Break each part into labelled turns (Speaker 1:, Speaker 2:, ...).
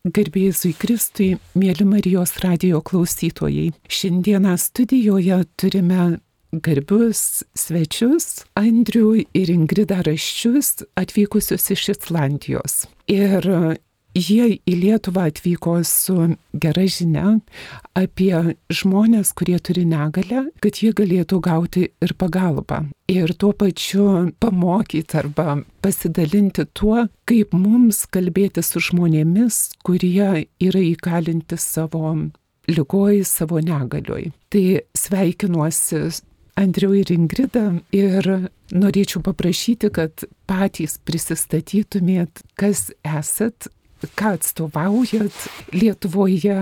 Speaker 1: Garbėjai Kristui, mėly Marijos radio klausytojai. Šiandieną studijoje turime garbius svečius Andrių ir Ingridą Raščius atvykusius iš Islandijos. Ir Jie į Lietuvą atvyko su gera žinia apie žmonės, kurie turi negalę, kad jie galėtų gauti ir pagalbą. Ir tuo pačiu pamokyti arba pasidalinti tuo, kaip mums kalbėti su žmonėmis, kurie yra įkalinti savo lygoj, savo negalioj. Tai sveikinuosi Andriu ir Ingrida ir norėčiau paprašyti, kad patys prisistatytumėt, kas esat, ką atstovaujat Lietuvoje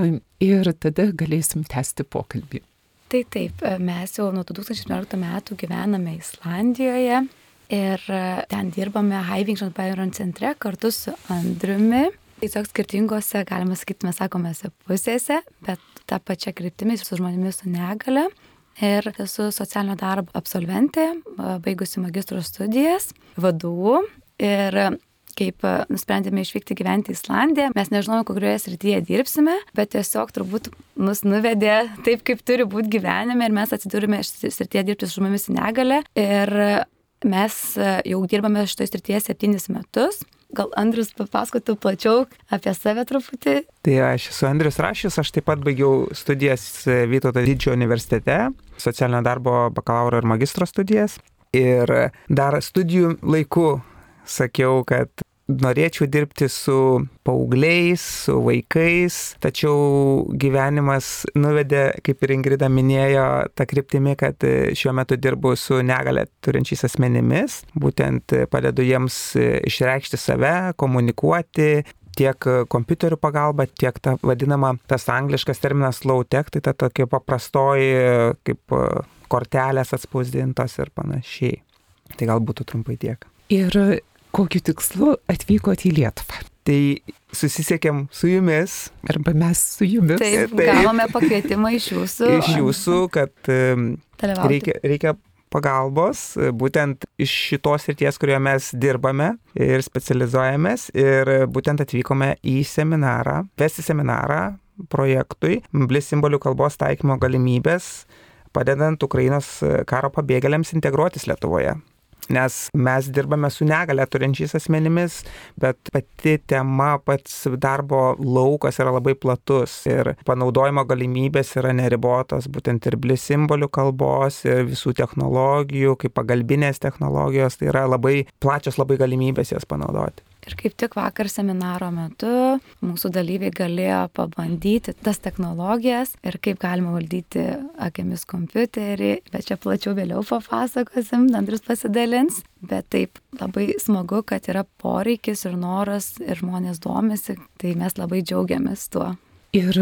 Speaker 1: ir tada galėsim tęsti pokalbį.
Speaker 2: Tai taip, mes jau nuo 2017 metų gyvename Islandijoje ir ten dirbame Hivington Byron centre kartu su Andriumi. Tiesiog skirtingose, galima sakyti, mes sakomėse pusėse, bet tą pačią kryptimį su žmonėmis su negale. Ir esu socialinio darbo absolventė, baigusi magistro studijas, vadovų. Ir kaip e, nusprendėme išvykti gyventi į Islandiją. Mes nežinojome, kurioje srityje dirbsime, bet tiesiog turbūt mus nuvedė taip, kaip turi būti gyvenime ir mes atsidūrėme srityje dirbti su žmonėmis į negalę. Ir mes e, jau dirbame šitoje srityje septynis metus. Gal Andrius papasakotų plačiau apie save truputį?
Speaker 3: Tai aš esu Andrius Rašys, aš taip pat baigiau studijas Vytauto didžiojo universitete, socialinio darbo bakalauro ir magistro studijas. Ir dar studijų laiku sakiau, kad norėčiau dirbti su paaugliais, su vaikais, tačiau gyvenimas nuvedė, kaip ir Ingrida minėjo, tą kryptimį, kad šiuo metu dirbu su negale turinčiais asmenimis, būtent padedu jiems išreikšti save, komunikuoti, tiek kompiuterių pagalba, tiek ta vadinama, tas angliškas terminas low tech, tai ta tokia paprastoji kaip kortelės atspausdintos ir panašiai. Tai gal būtų trumpai tiek.
Speaker 1: Ir kokiu tikslu atvykote į Lietuvą?
Speaker 3: Tai susisiekėm su jumis.
Speaker 1: Arba mes su jumis.
Speaker 2: Taip, taip. gavome pakvietimą iš jūsų.
Speaker 3: Iš jūsų, kad reikia, reikia pagalbos, būtent iš šitos ryties, kurioje mes dirbame ir specializuojamės. Ir būtent atvykome į seminarą, vesti seminarą projektui Blis simbolių kalbos taikymo galimybės, padedant Ukrainos karo pabėgėliams integruotis Lietuvoje nes mes dirbame su negale turinčiais asmenimis, bet pati tema, pats darbo laukas yra labai platus ir panaudojimo galimybės yra neribotos, būtent ir blis simbolių kalbos, ir visų technologijų, kaip pagalbinės technologijos, tai yra labai plačios labai galimybės jas panaudoti.
Speaker 2: Ir kaip tik vakar seminaro metu mūsų dalyviai galėjo pabandyti tas technologijas ir kaip galima valdyti akimis kompiuterį, bet čia plačiau vėliau papasakosim, Andrius pasidalins. Bet taip labai smagu, kad yra poreikis ir noras ir žmonės domisi, tai mes labai džiaugiamės tuo.
Speaker 1: Ir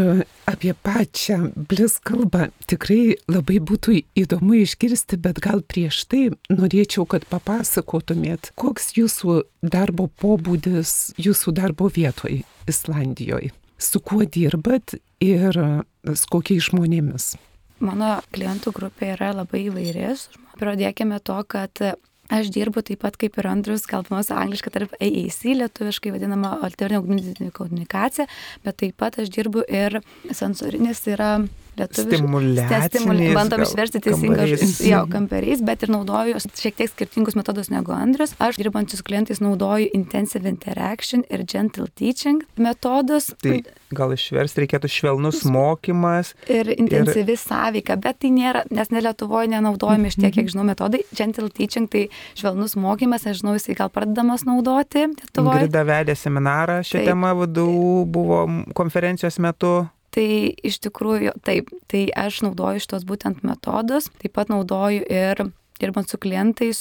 Speaker 1: apie pačią blis kalbą tikrai labai būtų įdomu išgirsti, bet gal prieš tai norėčiau, kad papasakotumėt, koks jūsų darbo pobūdis jūsų darbo vietoje Islandijoje. Su kuo dirbat ir su kokiais žmonėmis?
Speaker 2: Mano klientų grupė yra labai įvairės. Pradėkime to, kad Aš dirbu taip pat kaip ir Andrius, kalbamos angliškai tarp AAC, lietuviškai vadinama alternatyvinė komunikacija, bet taip pat aš dirbu ir sensorinis yra
Speaker 3: Stimuliacinis.
Speaker 2: Bandom išversti teisingai jo kamperiais, bet ir naudoju šiek tiek skirtingus metodus negu Andrius. Aš dirbančius klientais naudoju intensive interaction ir gentle teaching metodus.
Speaker 3: Tai gal išversti reikėtų švelnus mokymas.
Speaker 2: Ir intensyvi ir... sąveika, bet tai nėra, nes ne Lietuvoje nenaudojami iš tiek, kiek žinau, metodai. Gentle teaching tai švelnus mokymas, aš žinau, jisai gal pradedamas naudoti Lietuvoje.
Speaker 3: Grida vedė seminarą šią temą vadovų, buvo konferencijos metu.
Speaker 2: Tai iš tikrųjų taip, tai aš naudoju šitos būtent metodus, taip pat naudoju ir dirbant su klientais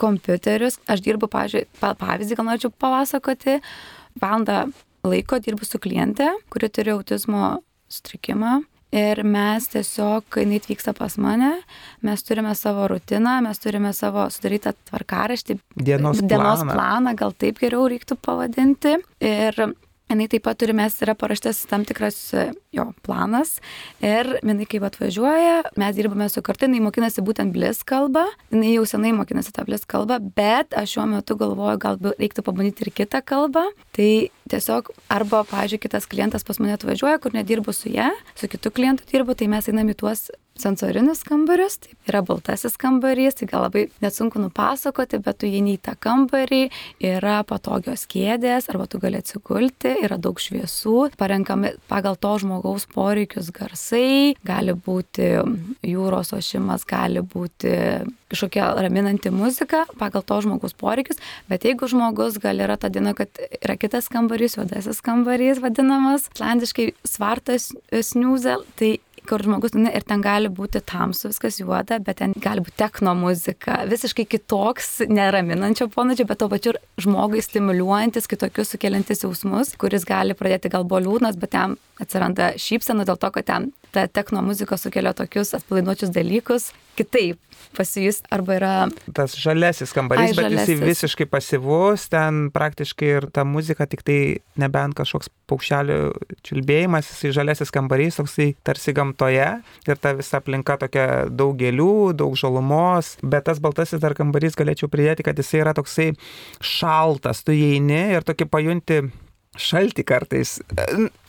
Speaker 2: kompiuterius. Aš dirbu, pavyzdį, gal norėčiau papasakoti, valandą laiko dirbu su kliente, kuri turi autizmo sutrikimą. Ir mes tiesiog, kai jinai atvyksta pas mane, mes turime savo rutiną, mes turime savo sudarytą tvarkaraštį.
Speaker 3: Dienos planą.
Speaker 2: Dienos planą, gal taip geriau reiktų pavadinti. Ir jinai taip pat turi, mes yra paraštas tam tikras jo planas ir jinai kaip atvažiuoja, mes dirbame su kartu, jinai mokinasi būtent blis kalbą, jinai jau senai mokinasi tą blis kalbą, bet aš šiuo metu galvoju, galbūt reiktų pabandyti ir kitą kalbą. Tai tiesiog arba, pavyzdžiui, kitas klientas pas mane atvažiuoja, kur nedirbu su ją, su kitu klientu dirbu, tai mes einame į tuos sensorinius kambarius, tai yra baltasis kambarys, tai gal labai net sunku nupasakoti, bet tu įeini į tą kambarį, yra patogios kėdės, arba tu gali atsigulti, yra daug šviesų, parenkami pagal to žmogaus poreikius garsai, gali būti jūros ošimas, gali būti kažkokia raminanti muzika pagal to žmogaus poreikius, bet jeigu žmogus gal yra ta diena, kad yra kitas kambarys, juodasis kambarys vadinamas, islandiškai svartas sniuzel, tai kur žmogus nu, ir ten gali būti tamsu, viskas juoda, bet ten gali būti techno muzika, visiškai kitoks, neraminančio ponadžio, bet to pačiu žmogui stimuliuojantis, kitokius sukeliantis jausmus, kuris gali pradėti gal buvo liūdnas, bet ten atsiranda šypsena dėl to, kad ten ta techno muzika sukelia tokius atpalaiduočius dalykus kitaip pasijus arba yra.
Speaker 3: Tas žalesis kambarys, Ai, žalesis. bet jisai visiškai pasivus, ten praktiškai ir ta muzika tik tai nebent kažkoks paukščialių čiulbėjimas, jisai žalesis kambarys, toksai tarsi gamtoje ir ta visa aplinka tokia daug gėlių, daug žalumos, bet tas baltasis dar kambarys galėčiau pridėti, kad jisai yra toksai šaltas, tu įeini ir tokį pajunti šalti kartais.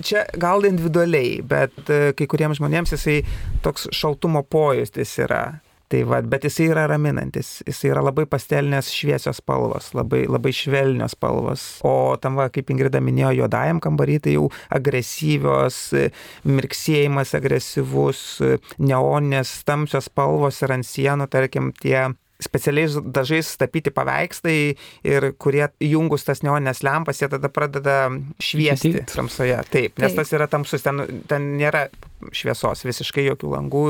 Speaker 3: Čia gal individualiai, bet e, kai kuriems žmonėms jisai toks šaltumo pojūstis yra. Tai va, bet jisai yra raminantis, jisai yra labai pastelinės šviesios spalvos, labai, labai švelnios spalvos. O tam, va, kaip Ingrida minėjo, juodajam kambarį tai jau agresyvios, mirksėjimas agresyvus, neoninės tamsios spalvos ir ant sienų, tarkim, tie specialiais dažais tapyti paveikslai ir kurie jungus tas neoninės lempas, jie tada pradeda šviesti tamsoje. Taip, nes Taip. tas yra tamsus, ten, ten nėra šviesos, visiškai jokių langų,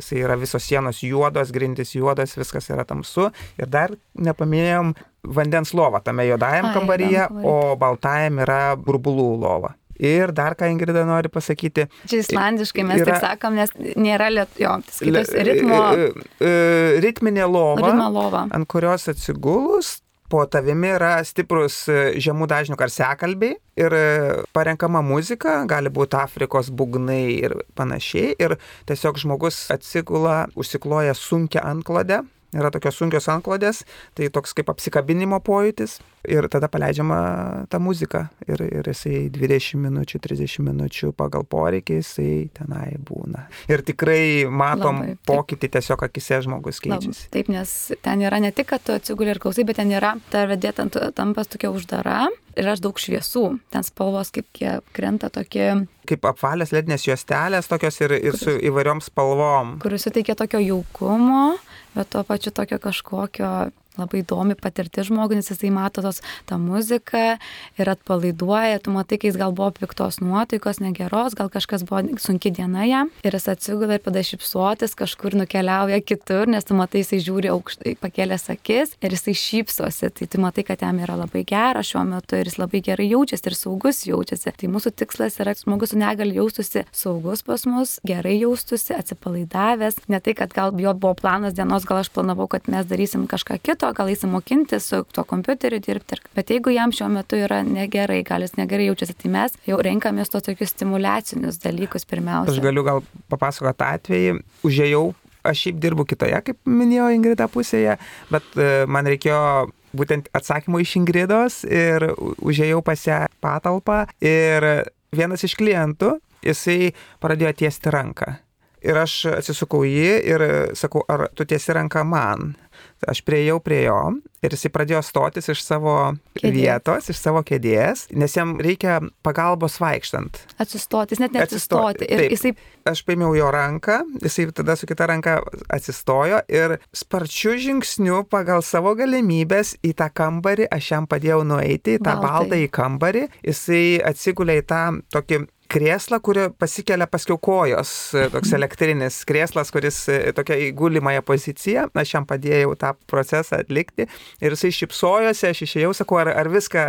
Speaker 3: jisai yra visos sienos juodos, grindys juodos, viskas yra tamsu. Ir dar nepaminėjom vandens lovą tame juodajam kambaryje, o baltajam yra burbulų lova. Ir dar ką Ingrida nori pasakyti.
Speaker 2: Čia islandiškai mes yra, taip sakom, nes nėra liet, jo, skaitos ritmo. E,
Speaker 3: e, ritminė lova,
Speaker 2: lova,
Speaker 3: ant kurios atsigulus po tavimi yra stiprus e, žemų dažnių karsekalbiai ir parenkama muzika, gali būti Afrikos būgnai ir panašiai. Ir tiesiog žmogus atsigula, užsikloja sunkia antklodę yra tokios sunkios antklodės, tai toks kaip apsikabinimo pojūtis ir tada paleidžiama ta muzika ir, ir jisai 20 minučių, 30 minučių pagal poreikį jisai tenai būna. Ir tikrai matom Labai, pokytį tiesiog akise žmogus keičiasi.
Speaker 2: Labai, taip, nes ten yra ne tik, kad tu atsiguli ir klausai, bet ten yra, ta vedė tampas tokia uždara ir aš daug šviesų, ten spalvos kaip jie krenta tokie.
Speaker 3: Kaip apvalės ledinės juostelės tokios ir, ir su įvairiom spalvom.
Speaker 2: Kuris suteikia tokio jaukumo bet tuo pačiu tokio kažkokio labai įdomi patirtis žmogui, nes jisai mato tos, tą muziką ir atpalaiduoja, tu matai, kai jis gal buvo piktos nuotaikos, negeros, gal kažkas buvo sunki diena jam ir jis atsigula ir pada šipsuotis, kažkur nukeliauja kitur, nes tu matai, jisai žiūri aukštai, pakėlęs akis ir jisai šypsosi, tai tu matai, kad jam yra labai gera šiuo metu ir jis labai gerai jaučiasi ir saugus jaučiasi. Tai mūsų tikslas yra, kad žmogus su negali jaustųsi saugus pas mus, gerai jaustųsi, atsipalaidavęs, ne tai, kad gal jo buvo planas dienos, gal aš planavau, kad mes darysim kažką kito, to, gal įsi mokinti su tuo kompiuteriu dirbti. Bet jeigu jam šiuo metu yra negerai, gal jis negerai jaučiasi, tai mes jau renkamės to tokius stimulacinius dalykus pirmiausia.
Speaker 3: Aš galiu gal papasakoti atvejį, užėjau, aš šiaip dirbu kitoje, kaip minėjo Ingrida pusėje, bet e, man reikėjo būtent atsakymų iš Ingridos ir užėjau pas ją patalpą ir vienas iš klientų, jisai pradėjo tiesti ranką. Ir aš atsisukau jį ir sakau, ar tu tiesi ranką man? Aš prieėjau prie jo ir jisai pradėjo stotis iš savo Kėdė. vietos, iš savo kėdės, nes jam reikia pagalbos vaikštant.
Speaker 2: Atsistoti, jis net neatsistoti. Ir
Speaker 3: jisai... Aš paėmiau jo ranką, jisai tada su kita ranka atsistojo ir sparčiu žingsniu pagal savo galimybės į tą kambarį, aš jam padėjau nueiti į tą baltą į kambarį, jisai atsigulė į tą tokį krėslą, kuri pasikelia paskiau kojos, e, toks elektrinis krėslas, kuris e, tokia įgulimąją poziciją, aš jam padėjau tą procesą atlikti ir jisai šipsojosi, aš išėjau, sakau, ar, ar viską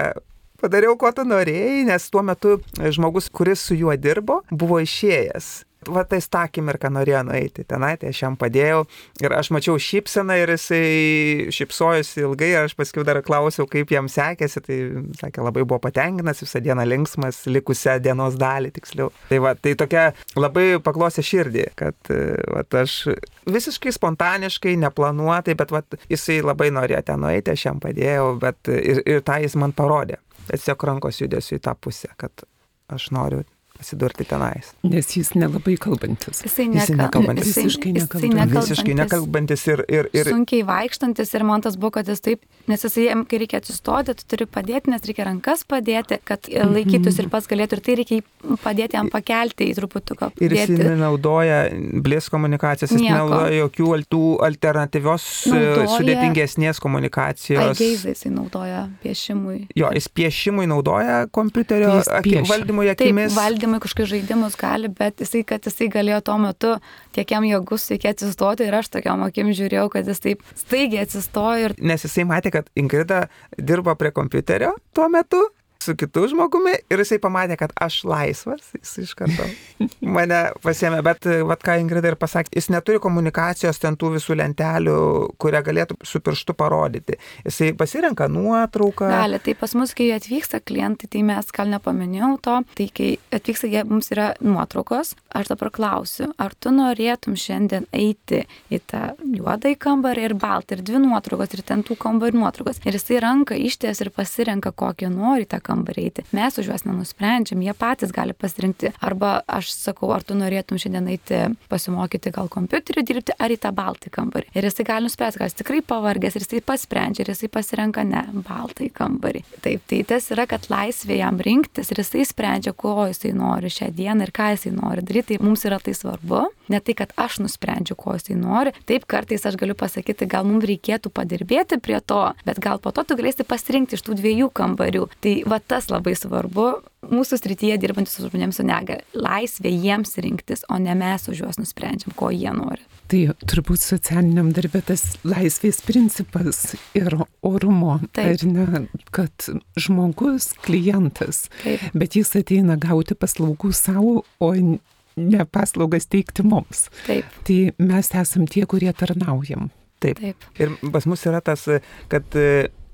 Speaker 3: padariau, ko tu norėjai, nes tuo metu žmogus, kuris su juo dirbo, buvo išėjęs. Va tais tą akimirką norėjo nueiti tenai, tai aš jam padėjau ir aš mačiau šypseną ir jisai šypsojosi ilgai aš paskui dar klausiau, kaip jam sekėsi, tai sakė, labai buvo patenkinęs, visą dieną linksmas, likusią dienos dalį tiksliau. Tai va, tai tokia labai paklosė širdį, kad va, aš visiškai spontaniškai, neplanuotai, bet va, jisai labai norėjo ten nueiti, aš jam padėjau, bet ir, ir tą jis man parodė. Tiesiog rankos judesiu į tą pusę, kad aš noriu pasidurti tenais.
Speaker 1: Nes jis nelabai kalbantis.
Speaker 2: Jisai,
Speaker 3: nekalbantis.
Speaker 2: Jisai,
Speaker 1: Visiškai
Speaker 2: jisai
Speaker 1: nekalbantis.
Speaker 2: nekalbantis.
Speaker 3: Visiškai nekalbantis ir, ir, ir
Speaker 2: Sunkiai vaikštantis ir man tas buvo, kad jis taip, nes jisai, kai reikia atsistoti, tu turi padėti, nes reikia rankas padėti, kad
Speaker 3: Mhm.
Speaker 2: laikytųsi ir pats galėtų ir tai reikia padėti jam pakelti į truputuką.
Speaker 3: Ir jis nenaudoja blės komunikacijos, jis
Speaker 2: Nieko.
Speaker 3: nenaudoja jokių altų alternatyvios e,
Speaker 2: Naudoja-
Speaker 3: sudėtingesnės komunikacijos.
Speaker 2: Aigeizai jisai naudoja piešimui.
Speaker 3: Jo, jis piešimui naudoja kompiuterio
Speaker 1: Tai jis
Speaker 3: aki, valdymui
Speaker 2: Taip,
Speaker 3: akimis.
Speaker 2: Valdymai kažkokius žaidimus gali, bet jisai, kad jisai galėjo tuo metu tiek jam jėgus reikia atsistoti ir aš tokiam akim žiūrėjau, kad jis taip staigiai atsistojo ir
Speaker 3: Nes jisai matė, kad Ingrida dirba prie kompiuterio tuo metu su kitu žmogumi ir jisai pamatė, kad aš laisvas, jis iš karto mane pasėmė, bet vad ką Ingrida ir pasakė, jis neturi komunikacijos ten tų visų lentelių, kurią galėtų su pirštu parodyti. Jisai pasirenka nuotrauką.
Speaker 2: gali. Tai pas mus, kai atvyksta klientai, tai mes gal nepaminėjau to, tai kai atvyksta, jie, mums yra nuotraukos, aš dabar klausiu, ar tu norėtum šiandien eiti į tą juodą į kambarį ir baltą, ir dvi nuotraukos, ir ten tų kambarių nuotraukos. Ir jisai ranką išties ir pasirenka, kokį nori tą kambarį eiti. Mes už juos nenusprendžiam, jie patys gali pasirinkti. Arba aš sakau, ar tu norėtum šiandien eiti pasimokyti gal kompiuteriu dirbti, ar į tą baltą kambarį. Ir jisai gali nuspręsti, kad jis tikrai pavargęs ir jisai pasprendžia, ir jisai pasirenka ne baltą kambarį. Taip, tai tas yra, kad laisvė jam rinktis ir jisai sprendžia, ko jisai nori šią dieną ir ką jisai nori daryti. Tai mums yra tai svarbu. Ne tai, kad aš nusprendžiu, ko jisai nori. Taip, kartais aš galiu pasakyti, gal mums reikėtų padirbėti prie to, bet gal po to tu galėsi pasirinkti iš tų dviejų kambarių. Tai va tas labai svarbu mūsų srityje dirbantis su žmonėms su negale. Laisvė jiems rinktis, o ne mes už juos nusprendžiam, ko jie nori.
Speaker 1: Tai turbūt socialiniam darbė tas laisvės principas ir orumo,
Speaker 2: Taip.
Speaker 1: ar ne, kad žmogus, klientas,
Speaker 2: Taip.
Speaker 1: bet jis ateina gauti paslaugų savo, o ne paslaugas teikti mums.
Speaker 2: Taip,
Speaker 1: Tai mes esam tie, kurie tarnaujam.
Speaker 3: Taip.
Speaker 2: taip.
Speaker 3: Ir pas mus yra tas, kad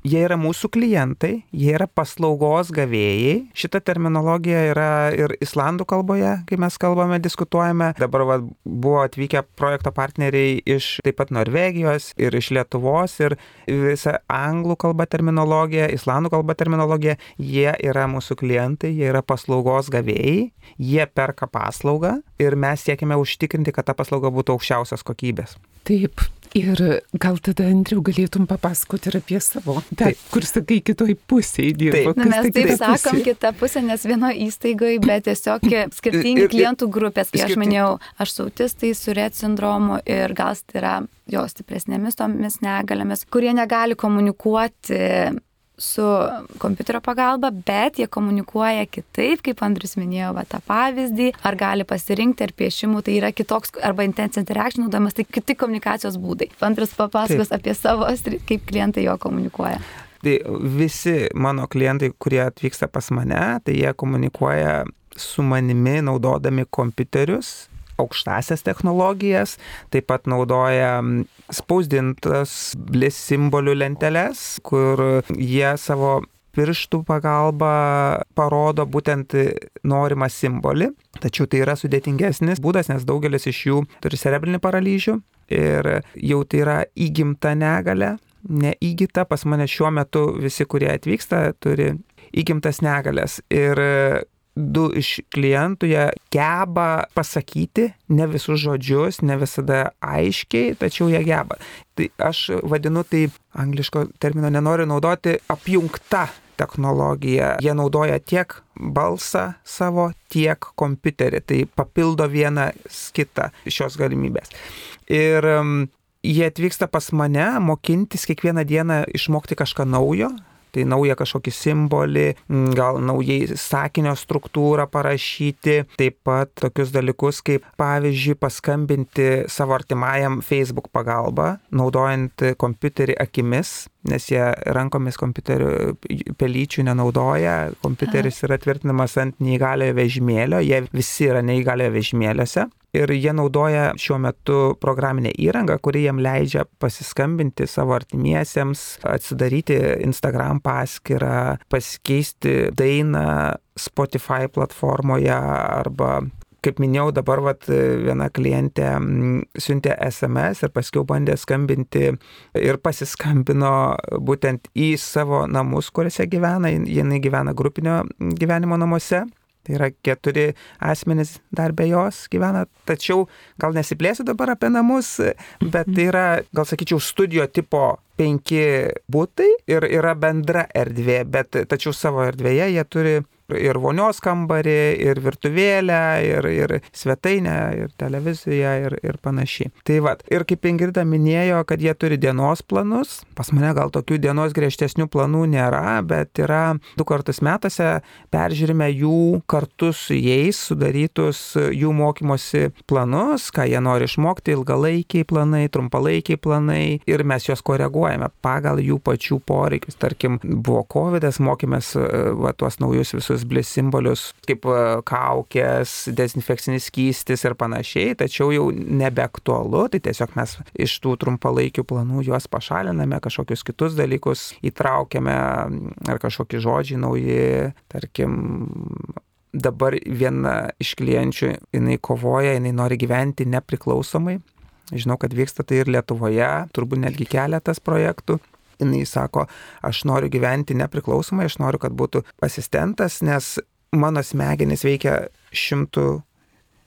Speaker 3: jie yra mūsų klientai, jie yra paslaugos gavėjai. Šita terminologija yra ir islandų kalboje, kai mes kalbame, diskutuojame. Dabar va, buvo atvykę projekto partneriai iš taip pat Norvegijos ir iš Lietuvos ir visa anglų kalba terminologija, islandų kalba terminologija. Jie yra mūsų klientai, jie yra paslaugos gavėjai, jie perka paslaugą ir mes siekime užtikrinti, kad ta paslauga būtų aukščiausios kokybės.
Speaker 1: Taip. Ir gal tada, Andriu, galėtum papasakoti ir apie savo, bet kur sakai, kitoj pusėje dirbo.
Speaker 3: Taip.
Speaker 2: Na, mes
Speaker 1: ta
Speaker 2: taip
Speaker 1: kita
Speaker 2: sakom
Speaker 1: pusė?
Speaker 2: kitą pusę, nes vienoje įstaigoje, bet tiesiog skirtingi
Speaker 3: Ir- ir-
Speaker 2: klientų grupės, kai aš
Speaker 3: skirting-
Speaker 2: minėjau, aš su autistais, su RED sindromu ir gal tai yra jo stipresnėmis tomis negalėmis, kurie negali komunikuoti su kompiuterio pagalba, bet jie komunikuoja kitaip, kaip Andrius minėjo, va, tą pavyzdį, ar gali pasirinkti, ar piešimų, tai yra kitoks, arba intense interaction naudojamas, tai kiti komunikacijos būdai. Andrius papasakos
Speaker 3: Taip.
Speaker 2: apie savo, kaip klientai jo komunikuoja.
Speaker 3: Tai visi mano klientai, kurie atvyksta pas mane, tai jie komunikuoja su manimi naudodami kompiuterius, aukštasias technologijas, taip pat naudoja spausdintas blis simbolių lenteles, kur jie savo pirštų pagalba parodo būtent norimą simbolį, tačiau tai yra sudėtingesnis būdas, nes daugelis iš jų turi cerebrinį paralyžių ir jau tai yra įgimta negalė, neįgyta, pas mane šiuo metu visi, kurie atvyksta, turi įgimtas negalės. Ir du iš klientų jie geba pasakyti ne visus žodžius, ne visada aiškiai, tačiau jie geba. Tai aš vadinu tai, angliško termino nenoriu naudoti, apjungta technologija. Jie naudoja tiek balsą savo, tiek kompiuterį. Tai papildo vieną kitą šios galimybės. Ir um, jie atvyksta pas mane mokintis kiekvieną dieną išmokti kažką naujo. Tai naują kažkokį simbolį, gal naujai sakinio struktūrą parašyti, taip pat tokius dalykus kaip pavyzdžiui paskambinti savo artimajam Facebook pagalba, naudojant kompiuterį akimis, nes jie rankomis kompiuterių pelyčių nenaudoja, kompiuteris yra tvirtinamas ant neįgaliojo vežimėlio, jie visi yra neįgaliojo vežimėliuose. ir jie naudoja šiuo metu programinę įrangą, kuri jiem leidžia pasiskambinti savo artimiesiems, atsidaryti Instagram paskyrą, pasikeisti dainą Spotify platformoje arba kaip minėjau, dabar vat, viena klientė siuntė SMS ir paskui bandė skambinti ir pasiskambino būtent į savo namus, kuriuose gyvena, jinai gyvena grupinio gyvenimo namuose. Tai yra keturi asmenys dar be jos gyvena, tačiau gal nesiplėsiu dabar apie namus, bet tai yra, gal sakyčiau, studijo tipo penki būtai ir yra bendra erdvė, bet tačiau savo erdvėje jie turi ir vonios kambarį, ir virtuvėlę, ir, ir svetainę, ir televiziją, ir, ir panašiai. Tai vad, ir kaip Ingrida minėjo, kad jie turi dienos planus, pas mane gal tokių dienos griežtesnių planų nėra, bet yra du kartus metuose peržiūrime jų kartu su jais sudarytus jų mokymosi planus, ką jie nori išmokti, ilgalaikiai planai, trumpalaikiai planai, ir mes juos koreguojame pagal jų pačių poreikius. Tarkim, buvo COVID, mokėmės va, tuos naujus visus visus blis simbolius kaip e, kaukės, dezinfekcinis skystis ir panašiai, tačiau jau nebeaktualu, tai tiesiog mes iš tų trumpalaikių planų juos pašaliname, kažkokius kitus dalykus įtraukiame ar kažkokie žodžiai nauji, tarkim, dabar viena iš klienčių, jinai kovoja, jinai nori gyventi nepriklausomai. Žinau, kad vyksta tai ir Lietuvoje, turbūt netgi keletas projektų jinai sako, aš noriu gyventi nepriklausomai, aš noriu, kad būtų asistentas, nes mano smegenys veikia šimtų,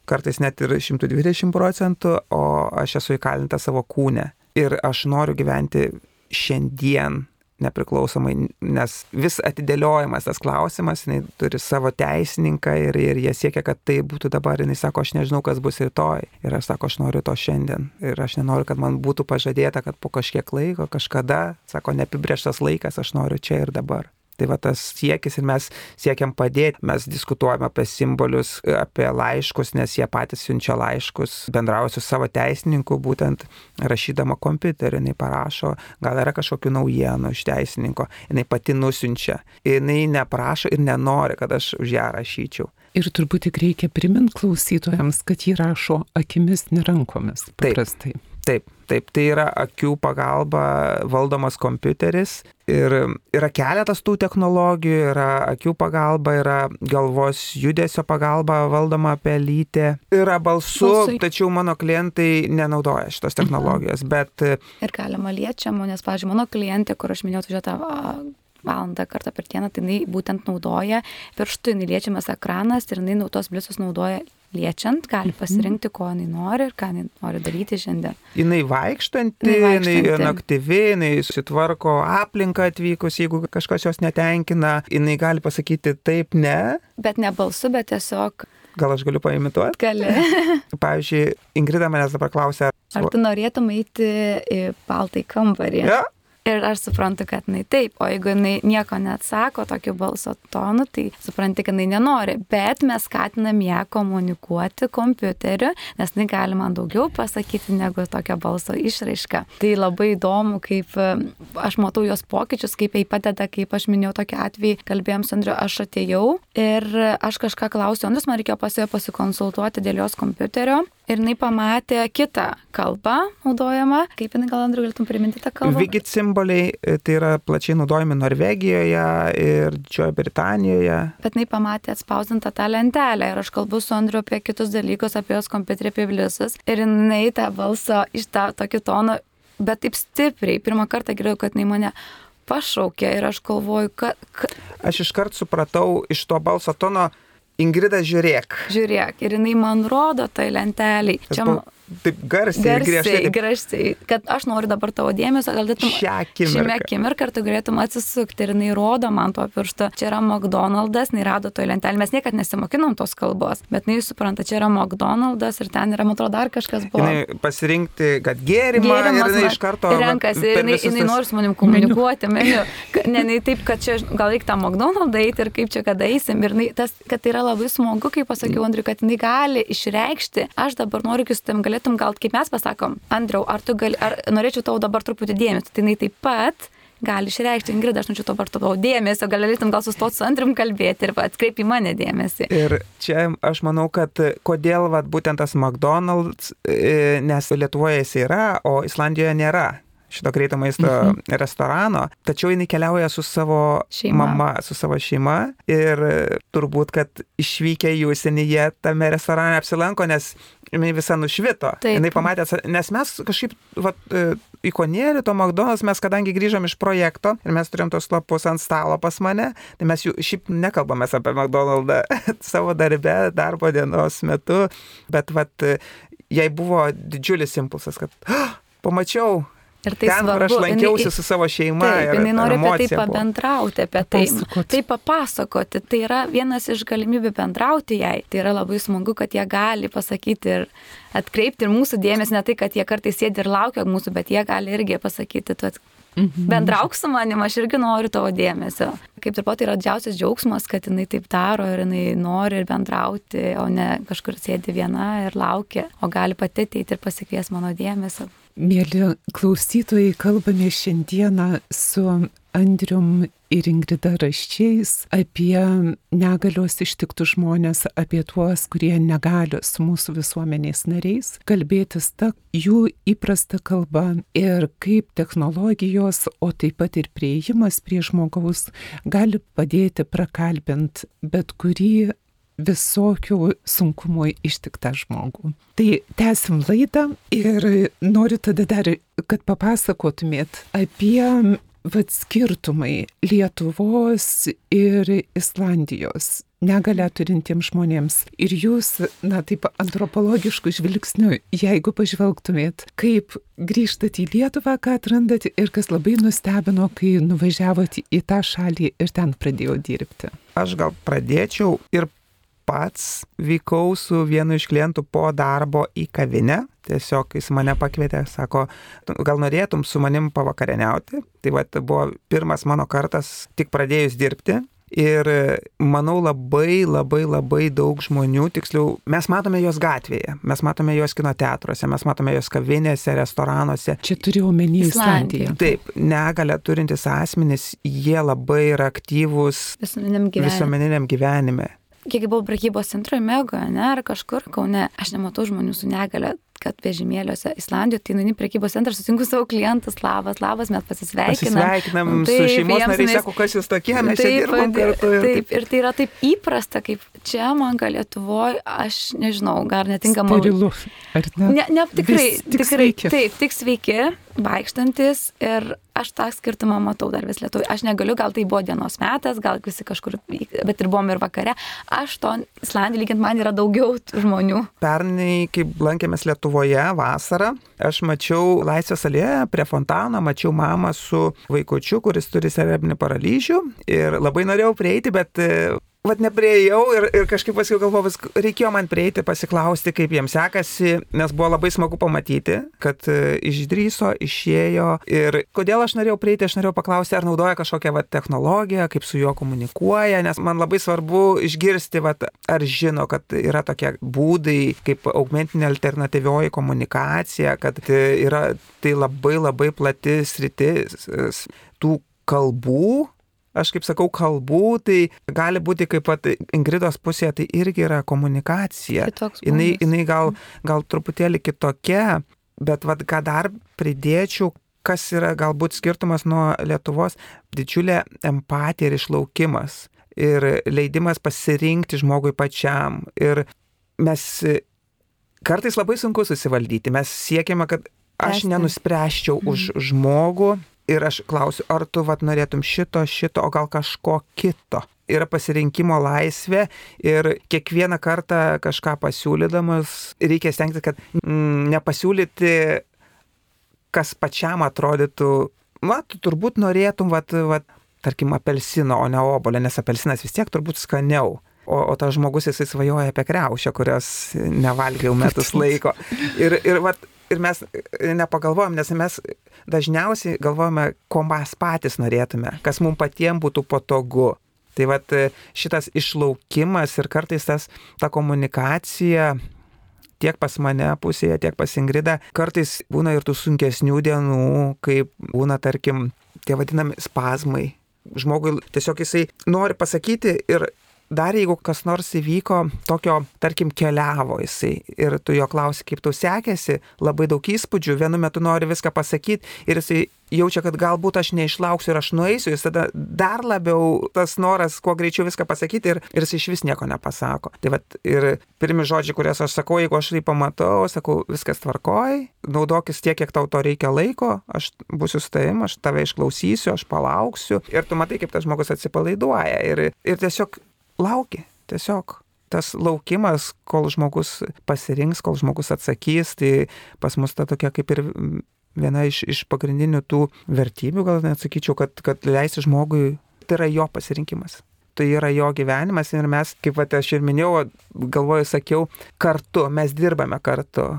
Speaker 3: kartais net ir 120 procentų, o aš esu įkalinta savo kūne. Ir aš noriu gyventi šiandien nepriklausomai, nes vis atidėliojimas tas klausimas, jinai turi savo teisininką ir, ir jie siekia, kad tai būtų dabar, jinai sako, aš nežinau, kas bus rytoj. Ir aš sako, aš noriu to šiandien. Ir aš nenoriu, kad man būtų pažadėta, kad po kažkiek laiko, kažkada, sako, neapibrieštas laikas, aš noriu čia ir dabar. Tai va tas siekis ir mes siekiam padėti, mes diskutuojame apie simbolius, apie laiškus, nes jie patys siunčia laiškus, bendrauja su savo teisininku, būtent rašydama kompiuteriu, jinai parašo, gal yra kažkokių naujienų iš teisininko, jinai pati nusinčia, jinai neprašo ir nenori, kad aš už ją rašyčiau.
Speaker 1: Ir turbūt tik reikia priminti klausytojams, kad jį rašo akimis, ne rankomis. Paprastai.
Speaker 3: Taip. Taip, taip, tai yra akių pagalba valdomas kompiuteris ir yra keletas tų technologijų, yra akių pagalba, yra galvos judesio pagalba valdoma pelytė, yra balsu, Balsui. tačiau mano klientai nenaudoja šitos mhm. technologijos, mhm. bet...
Speaker 2: Ir galima liečiamo, nes, pavyzdžiui, mano klientė, kur aš minėjau, žiūrėtą valandą kartą per dieną, tai jinai būtent naudoja pirštų, jinai liečiamas ekranas ir jinai tos blisus naudoja liečiant, gali mhm. pasirinkti, ko jinai nori ir ką jinai nori daryti šiandien.
Speaker 3: Jinai vaikštanti, jinai, jinai aktyvi, jinai susitvarko aplinką atvykus, jeigu kažkas jos netenkina, jinai gali pasakyti taip, ne.
Speaker 2: Bet ne balsu, bet tiesiog
Speaker 3: Gal aš galiu paimituoti?
Speaker 2: Gali.
Speaker 3: Pavyzdžiui, Ingrida manęs dabar klausia.
Speaker 2: Ar tu norėtum eiti į baltai kambarį?
Speaker 3: Ja,
Speaker 2: Ir aš suprantu, kad jinai taip, o jeigu jinai nieko neatsako tokiu balso tonu, tai supranti, kad jinai nenori. Bet mes skatinam ją komunikuoti kompiuteriu, nes jinai gali man daugiau pasakyti negu tokia balso išraiška. Tai labai įdomu, kaip aš matau jos pokyčius, kaip jai padeda, kaip aš minėjau tokį atvejį, kalbėjom su Andriu, aš atėjau ir aš kažką klausiau, Andrius man reikėjo pas ją pasikonsultuoti dėl jos kompiuterio ir jinai pamatė kitą kalbą naudojamą. Kaip jinai gal Andriu galėtum priminti tą kalbą?
Speaker 3: Vigit simboliai, e, tai yra plačiai naudojami Norvegijoje ir Didžiojo Britanijoje.
Speaker 2: Bet jinai pamatė atspausdintą tą lentelę ir aš kalbu su Andriu apie kitus dalykus, apie jos kompiuterį, apie bliusus. Ir jinai tą balsą iš tą tokį toną, bet taip stipriai, pirmą kartą girdėjau, kad jinai mane pašaukė ir aš galvoju, kad... Ka...
Speaker 3: Aš iškart supratau iš to balso tono, Ingrida, žiūrėk.
Speaker 2: Žiūrėk, ir jinai man rodo tai lenteliai.
Speaker 3: Čia, taip garsiai, garsiai griežtai. Taip.
Speaker 2: Garsiai, kad aš noriu dabar tavo dėmesio, galėtum
Speaker 3: šią akimirką. Šią
Speaker 2: akimirką ir tu galėtum atsisukti ir jinai rodo man to piršto. Čia yra McDonald's, jinai rado toje lentelėje. Mes niekada nesimokinom tos kalbos, bet jinai supranta, čia yra McDonald's ir ten yra, man atrodo, dar kažkas buvo.
Speaker 3: Jinai pasirinkti, kad gėrimą
Speaker 2: Gėrimas,
Speaker 3: ir jinai iš karto
Speaker 2: renkasi. Ir jinai, jinai nori su manim komunikuoti. meniu. ne, ne taip, kad čia gal reikia tą McDonald's eiti ir kaip čia kada eisim. Ir jinai, tas, kad tai yra labai smagu, kaip pasakiau Andriu, kad jinai gali išreikšti, aš dabar noriu, kad jūs tam galėtum gal, kaip mes pasakom, Andriau, ar tu gali, ar norėčiau tau dabar truputį dėmesio, tai jinai taip pat gali išreikšti, Ingrida, aš norėčiau dabar tavo dėmesio, gal galėtum gal sustoti su Andrium kalbėti ir atkreipi mane dėmesį.
Speaker 3: Ir čia aš manau, kad kodėl vat, būtent tas McDonald's, e, nes Lietuvoje jis yra, o Islandijoje nėra šito greito maisto mhm. restorano, tačiau jinai keliauja su savo šeima. mama, su savo šeima ir turbūt, kad išvykę į užsienį jie tame restorane apsilanko, nes jinai visa nušvito. Taip. Jinai pamatė, nes mes kažkaip, vat, ikonėlį to McDonald's, mes kadangi grįžom iš projekto ir mes turėjom tos lapus ant stalo pas mane, tai mes jų šiaip nekalbame apie McDonald'ą savo darbe, darbo dienos metu, bet vat, jai buvo didžiulis impulsas, kad oh, pamačiau Ir tai Ten, svarbu, aš lankiausi jinai, su savo šeima.
Speaker 2: Taip, jinai nori apie tai pabendrauti, apie tai, tai papasakoti. Tai yra vienas iš galimybių bendrauti jai. Tai yra labai smagu, kad jie gali pasakyti ir atkreipti ir mūsų dėmesį, ne tai, kad jie kartais sėdi ir laukia mūsų, bet jie gali irgi pasakyti, tu Mhm. Bendrauk su manim, aš irgi noriu tavo dėmesio. Kaip ir pat tai yra didžiausias džiaugsmas, kad jinai taip daro ir jinai nori ir bendrauti, o ne kažkur sėdi viena ir laukia, o gali pati ateiti ir pasikvies mano dėmesio.
Speaker 1: Mėly klausytojai, kalbame šiandieną su Andrium ir Ingrida raščiais apie negalios ištiktų žmonės, apie tuos, kurie negali su mūsų visuomenės nariais kalbėtis tą jų įprastą kalbą ir kaip technologijos, o taip pat ir prieigimas prie žmogaus gali padėti prakalbint bet kurį visokių sunkumų ištiktą žmogų. Tai tęsim laidą ir noriu tada dar, kad papasakotumėt apie vat, skirtumai Lietuvos ir Islandijos negalę turintiems žmonėms. Ir jūs, na taip, antropologiškų žvilgsnių, jeigu pažvelgtumėt, kaip grįžtat į Lietuvą, ką atrandat ir kas labai nustebino, kai nuvažiavot į tą šalį ir ten pradėjau dirbti.
Speaker 3: Aš gal pradėčiau ir pats vykau su vienu iš klientų po darbo į kavinę. Tiesiog jis mane pakvietė, sako, gal norėtum su manim pavakarieniauti. Tai va, buvo pirmas mano kartas tik pradėjus dirbti. Ir manau labai, labai, labai daug žmonių, tiksliau, mes matome juos gatvėje, mes matome juos kino teatruose, mes matome juos kavinėse, restoranuose.
Speaker 1: Čia turiu omeny Islandiją.
Speaker 3: Taip, negalę turintis asmenys, jie labai yra aktyvūs
Speaker 2: visuomeniniam gyvenime.
Speaker 3: Visuomeniniam gyvenime
Speaker 2: kiek buvau prekybos centro Megoje, ne, ar kažkur Kaune, aš nematau žmonių su negale kad vežimėliuose Islandijoje, tai nueini prekybos centrą, susinku savo klientus, labas, labas, mes pasisveikinam.
Speaker 3: Pasisveikinam taip, su šeimos nariais, sako, kas jūs tokie, mes taip, čia dirbam kartu.
Speaker 2: Ir taip, ir tai yra taip įprasta, kaip čia man gal Lietuvoje, aš nežinau, gal netinkama.
Speaker 1: Sterilu, ar ne?
Speaker 2: Ne, ne tikrai, Vis, tik tikrai, sveiki. taip, tik sveiki, vaikštantis ir aš tą skirtumą matau dar vis lietuvių. Aš negaliu, gal tai buvo dienos metas, gal visi kažkur, bet ir buvom ir vakare. Aš to Islandijoje lygint man yra daugiau žmonių.
Speaker 3: Pernai, kai lankėmės Lietuvoje vasarą aš mačiau Laisvės alėje prie fontano, mačiau mamą su vaikučiu, kuris turi cerebrinį paralyžių ir labai norėjau prieiti, bet Vat neprieėjau ir, ir kažkaip paskui galvojau, reikėjo man prieiti, pasiklausti, kaip jiems sekasi, nes buvo labai smagu pamatyti, kad e, išdryso, išėjo. Ir kodėl aš norėjau prieiti, aš norėjau paklausti, ar naudoja kažkokią vat, technologiją, kaip su juo komunikuoja, nes man labai svarbu išgirsti, vat, ar žino, kad yra tokie būdai, kaip augmentinė alternatyvioji komunikacija, kad e, yra tai labai labai plati sritis tų kalbų, aš kaip sakau, kalbų, tai gali būti kaip pat Ingridos pusėje, tai irgi yra komunikacija. Jinai, jinai gal, gal truputėlį kitokia, bet vad ką dar pridėčiau, kas yra galbūt skirtumas nuo Lietuvos, didžiulė empatija ir išlaukimas. Ir leidimas pasirinkti žmogui pačiam. Ir mes kartais labai sunku susivaldyti. Mes siekiame, kad aš nenuspręščiau už mhm. žmogų, ir aš klausiu, ar tu vat norėtum šito, šito, o gal kažko kito. Yra pasirinkimo laisvė ir kiekvieną kartą kažką pasiūlydamas reikia stengtis, kad mm, nepasiūlyti, kas pačiam atrodytų, va, tu turbūt norėtum, va, va, tarkim, apelsino, o ne obolio, nes apelsinas vis tiek turbūt skaniau. O, o tas žmogus jisai svajoja apie kreušę, kurios nevalgiau metus laiko. Ir, ir vat, ir mes e, nepagalvojom, nes mes dažniausiai galvojame, ko mes patys norėtume, kas mums patiems būtų patogu. Tai vad e, šitas išlaukimas ir kartais tas, ta komunikacija tiek pas mane pusėje, tiek pas Ingridą. Kartais būna ir tų sunkesnių dienų, kaip būna, tarkim, tie vadinami spazmai. Žmogui tiesiog jisai nori pasakyti ir dar jeigu kas nors įvyko, tokio, tarkim, keliavo jisai ir tu jo klausi, kaip tau sekėsi, labai daug įspūdžių, vienu metu nori viską pasakyti ir jisai jaučia, kad galbūt aš neišlauksiu ir aš nueisiu, jis tada dar labiau tas noras, kuo greičiau viską pasakyti ir, ir jis iš vis nieko nepasako. Tai vat, ir pirmi žodžiai, kuriuos aš sakau, jeigu aš tai pamatau, sakau, viskas tvarkoj, naudokis tiek, kiek tau to reikia laiko, aš būsiu su tavim, aš tave išklausysiu, aš palauksiu ir tu matai, kaip tas žmogus atsipalaiduoja ir, ir tiesiog lauki, tiesiog tas laukimas, kol žmogus pasirinks, kol žmogus atsakys, tai pas mus ta tokia kaip ir viena iš, iš pagrindinių tų vertybių, gal net sakyčiau, kad, kad leisti žmogui, tai yra jo pasirinkimas. Tai yra jo gyvenimas ir mes, kaip va, aš ir minėjau, galvoju, sakiau, kartu, mes dirbame kartu.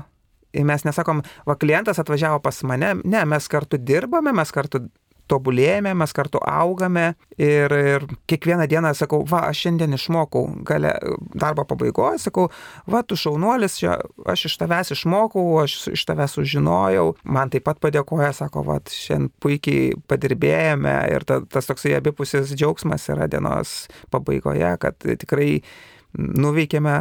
Speaker 3: Ir mes nesakom, va, klientas atvažiavo pas mane, ne, mes kartu dirbame, mes kartu tobulėjame, mes kartu augame ir, ir kiekvieną dieną sakau, va, aš šiandien išmokau, gale darbo pabaigoje, sakau, va, tu šaunuolis, čia, aš iš tavęs išmokau, aš iš tavęs sužinojau, man taip pat padėkoja, sako, va, šiandien puikiai padirbėjome. Ir ta, tas toksai abipusis džiaugsmas yra dienos pabaigoje, kad tikrai nuveikėme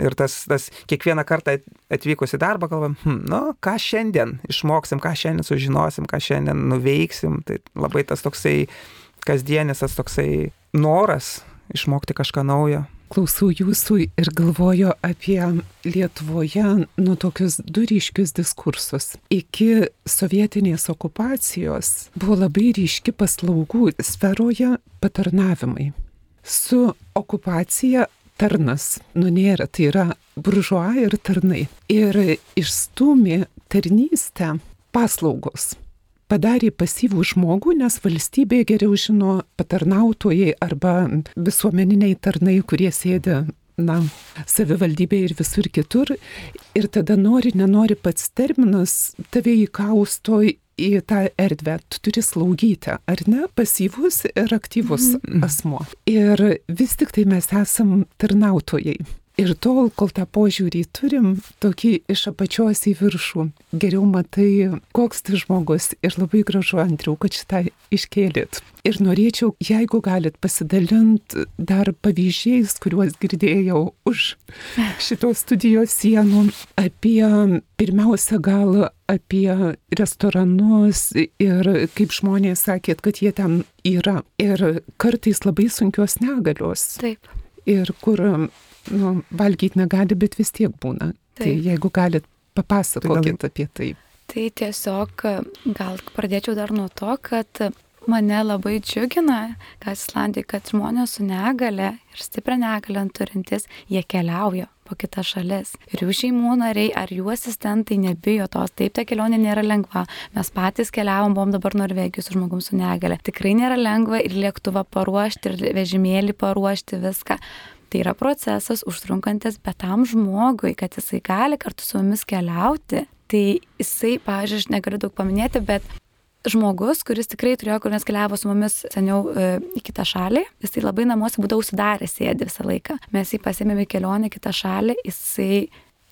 Speaker 3: Ir tas, tas kiekvieną kartą atvykus į darbą galvam, hm, nu, ką šiandien išmoksim, ką šiandien sužinosim, ką šiandien nuveiksim. Tai labai tas toksai kasdienis, tas toksai noras išmokti kažką naujo.
Speaker 1: Klausau jūsų ir galvoju apie Lietuvoje nu tokius du ryškius diskursus. Iki sovietinės okupacijos buvo labai ryški paslaugų sferoje patarnavimai. Su okupacija tarnas, nu nėra, tai yra buržuo ir tarnai. Ir išstumė tarnystę paslaugos. Padarė pasyvų žmogų, nes valstybė geriau žino patarnautojai arba visuomeniniai tarnai, kurie sėdi na, savivaldybė ir visur kitur. Ir tada nori, nenori pats terminas, tave įkausto į tą erdvę, tu turi slaugyti, ar ne, pasyvus ir aktyvus mm. asmo. Ir vis tik tai mes esam tarnautojai. Ir tol, kol tą požiūrį turim, tokį iš apačios į viršų, geriau matai, koks tai žmogus. Ir labai gražu, Andriu, kad šitą iškėlėt. Ir norėčiau, jeigu galit pasidalinti dar pavyzdžiais, kuriuos girdėjau už šitos studijos sienų, apie pirmiausia gal apie restoranus ir kaip žmonės sakėt, kad jie ten yra. Ir kartais labai sunkios negalios.
Speaker 2: Taip.
Speaker 1: Ir kur nu, valgyti negali, bet vis tiek būna. Tai Taip. Tai jeigu galit papasakokit tai apie tai.
Speaker 2: Tai tiesiog gal pradėčiau dar nuo to, kad mane labai džiugina, kas Islandija, kad žmonės su negale ir stiprią negalę turintis, jie keliauja po kitas šalis. Ir jų šeimų nariai ar jų asistentai nebijo tos. Taip, ta kelionė nėra lengva. Mes patys keliavom, buvom dabar Norvegijos su žmogum su negale. Tikrai nėra lengva ir lėktuvą paruošti, ir vežimėlį paruošti viską. Tai yra procesas užtrunkantis, bet tam žmogui, kad jisai gali kartu su mumis keliauti, tai jisai, pažiūrėjau, aš negaliu daug paminėti, bet žmogus, kuris tikrai turėjo, kur mes keliavo su mumis seniau e, į kitą šalį, jisai labai namuose būdavo užsidaręs sėdi visą laiką. Mes jį pasėmėme į kelionę į kitą šalį, jisai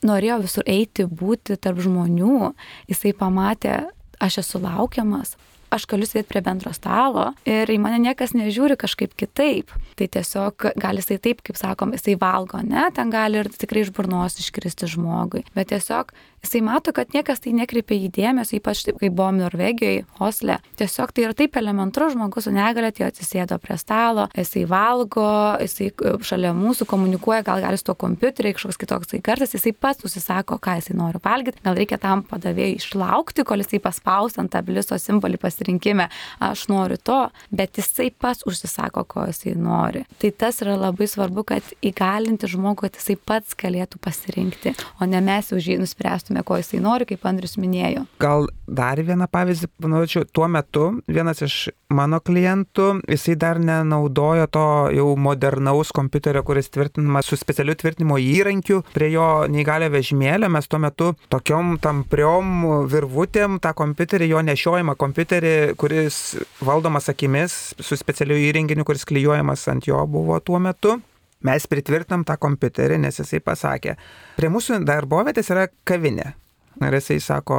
Speaker 2: norėjo visur eiti, būti tarp žmonių, jisai pamatė, aš esu laukiamas, aš galiu sėdėti prie bendro stalo ir į mane niekas nežiūri kažkaip kitaip. Tai tiesiog gali jisai taip, kaip sakom, jisai valgo, ne, ten gali ir tikrai iš burnos iškristi žmogui. Bet tiesiog jisai mato, kad niekas tai nekreipia į dėmesį, ypač taip, kai buvom Norvegijoje, Osle. Tiesiog tai yra taip elementaru, žmogus su negalė atėjo atsisėdo prie stalo, jisai valgo, jisai e, šalia mūsų komunikuoja, gal gali su to kompiuteriu, kažkoks kitoks tai kartas, jisai pats užsisako, ką jisai nori valgyti, gal reikia tam padavėjai išlaukti, kol jisai paspaus ant tablisto simbolį pas pasirinkime, aš noriu to, bet jisai pats užsisako, ko jisai nori. Tai tas yra labai svarbu, kad įgalinti žmogų, kad jisai pats galėtų pasirinkti, o ne mes už jį nuspręstume, ko jisai nori, kaip Andrius minėjo.
Speaker 3: Gal dar vieną pavyzdį, panaudžiu, tuo metu vienas iš mano klientų, jisai dar nenaudojo to jau modernaus kompiuterio, kuris tvirtinamas su specialiu tvirtinimo įrankiu prie jo neįgalio vežimėlio. Mes tuo metu tokiom tampriom virvutėm tą kompiuterį, jo nešiojimą kompiuterį kompiuterį, kuris valdomas akimis su specialiu įrenginiu, kuris klyjuojamas ant jo buvo tuo metu. mes pritvirtinam tą kompiuterį, nes jisai pasakė, prie mūsų darbovietės yra kavinė. Ir jisai sako,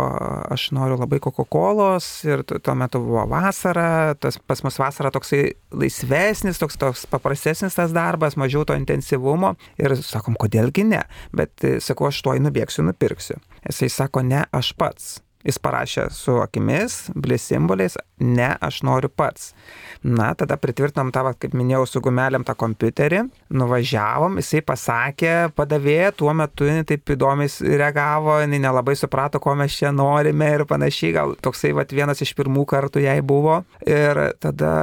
Speaker 3: aš noriu labai Coca-Colos ir tuo metu buvo vasara, tas pas mus vasara toksai laisvesnis, toks, toks paprastesnis tas darbas, mažiau to intensyvumo. Ir sakom, kodėlgi ne, bet sakau, aš tuoj nubėgsiu, nupirksiu. Jisai sako, ne, aš pats. Jis parašė su akimis, blis simboliais, ne, aš noriu pats. Na, tada pritvirtinom tą, kaip minėjau, su gumelėm tą kompiuterį, nuvažiavom, jisai pasakė, padavė, tuo metu jinai taip įdomiai reagavo, jinai nelabai suprato, ko mes čia norime ir panašiai, gal toksai vat, vienas iš pirmų kartų jai buvo. Ir tada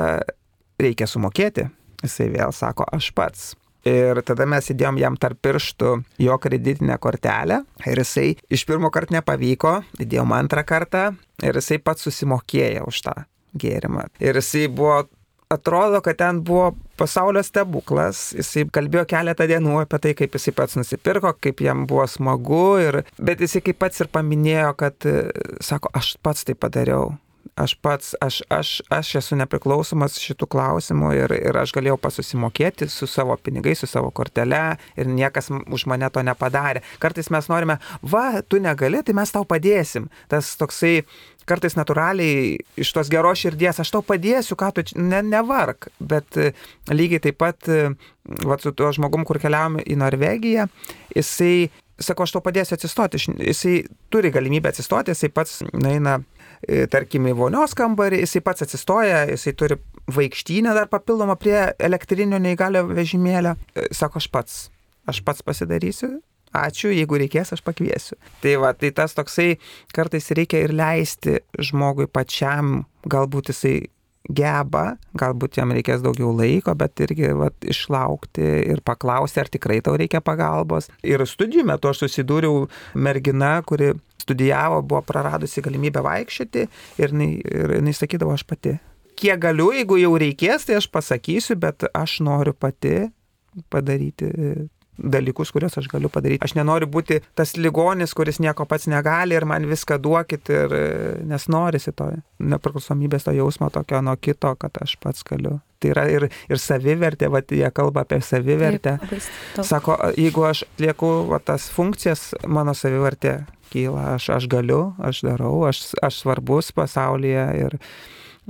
Speaker 3: reikia sumokėti. Jisai vėl sako, aš pats. Ir tada mes įdėjom jam tarp pirštų jo kreditinę kortelę. Ir jisai iš pirmo karto nepavyko, įdėjom antrą kartą ir jisai pats susimokėjo už tą gėrimą. Ir jisai buvo atrodo, kad ten buvo pasaulio stebuklas, jisai kalbėjo keletą dienų apie tai, kaip jisai pats nusipirko, kaip jam buvo smagu, ir, bet jisai kaip pats ir paminėjo, kad, sako, aš pats tai padariau aš pats, aš, aš, aš esu nepriklausomas šitų klausimų ir, ir aš galėjau pasusimokėti su savo pinigais, su savo kortele ir niekas už mane to nepadarė. Kartais mes norime, va, tu negali, tai mes tau padėsim. Tas toksai kartais natūraliai iš tos geros širdies, aš tau padėsiu, ką tu ne, nevark, bet e, lygiai taip pat, e, va, su tuo žmogum, kur keliavom į Norvegiją, jisai, sako, aš tau padėsiu atsistoti, jisai turi galimybę atsistoti, jisai pats naina tarkim, į vonios kambarį, jisai pats atsistoja, jisai turi vaikštynę dar papildomą prie elektrinio neįgalio vežimėlio. E, sako, aš pats, aš pats pasidarysiu, ačiū, jeigu reikės, aš pakviesiu. Tai va, tai tas toksai kartais reikia ir leisti žmogui pačiam, galbūt jisai geba, galbūt jam reikės daugiau laiko, bet irgi vat, išlaukti ir paklausti, ar tikrai tau reikia pagalbos. Ir studijų metu aš susidūriau mergina, kuri studijavo, buvo praradusi galimybę vaikščioti ir jinai sakydavo aš pati. Kiek galiu, jeigu jau reikės, tai aš pasakysiu, bet aš noriu pati padaryti dalykus, kuriuos aš galiu padaryti. Aš nenoriu būti tas ligonis, kuris nieko pats negali ir man viską duokit, ir, nes norisi to nepriklausomybės to jausmo tokio nuo kito, kad aš pats galiu. Tai yra ir, ir savivertė, va, jie kalba apie savivertę. Taip, Sako, jeigu aš lieku va, tas funkcijas, mano savivertė kyla, aš, aš galiu, aš darau, aš, aš svarbus pasaulyje ir,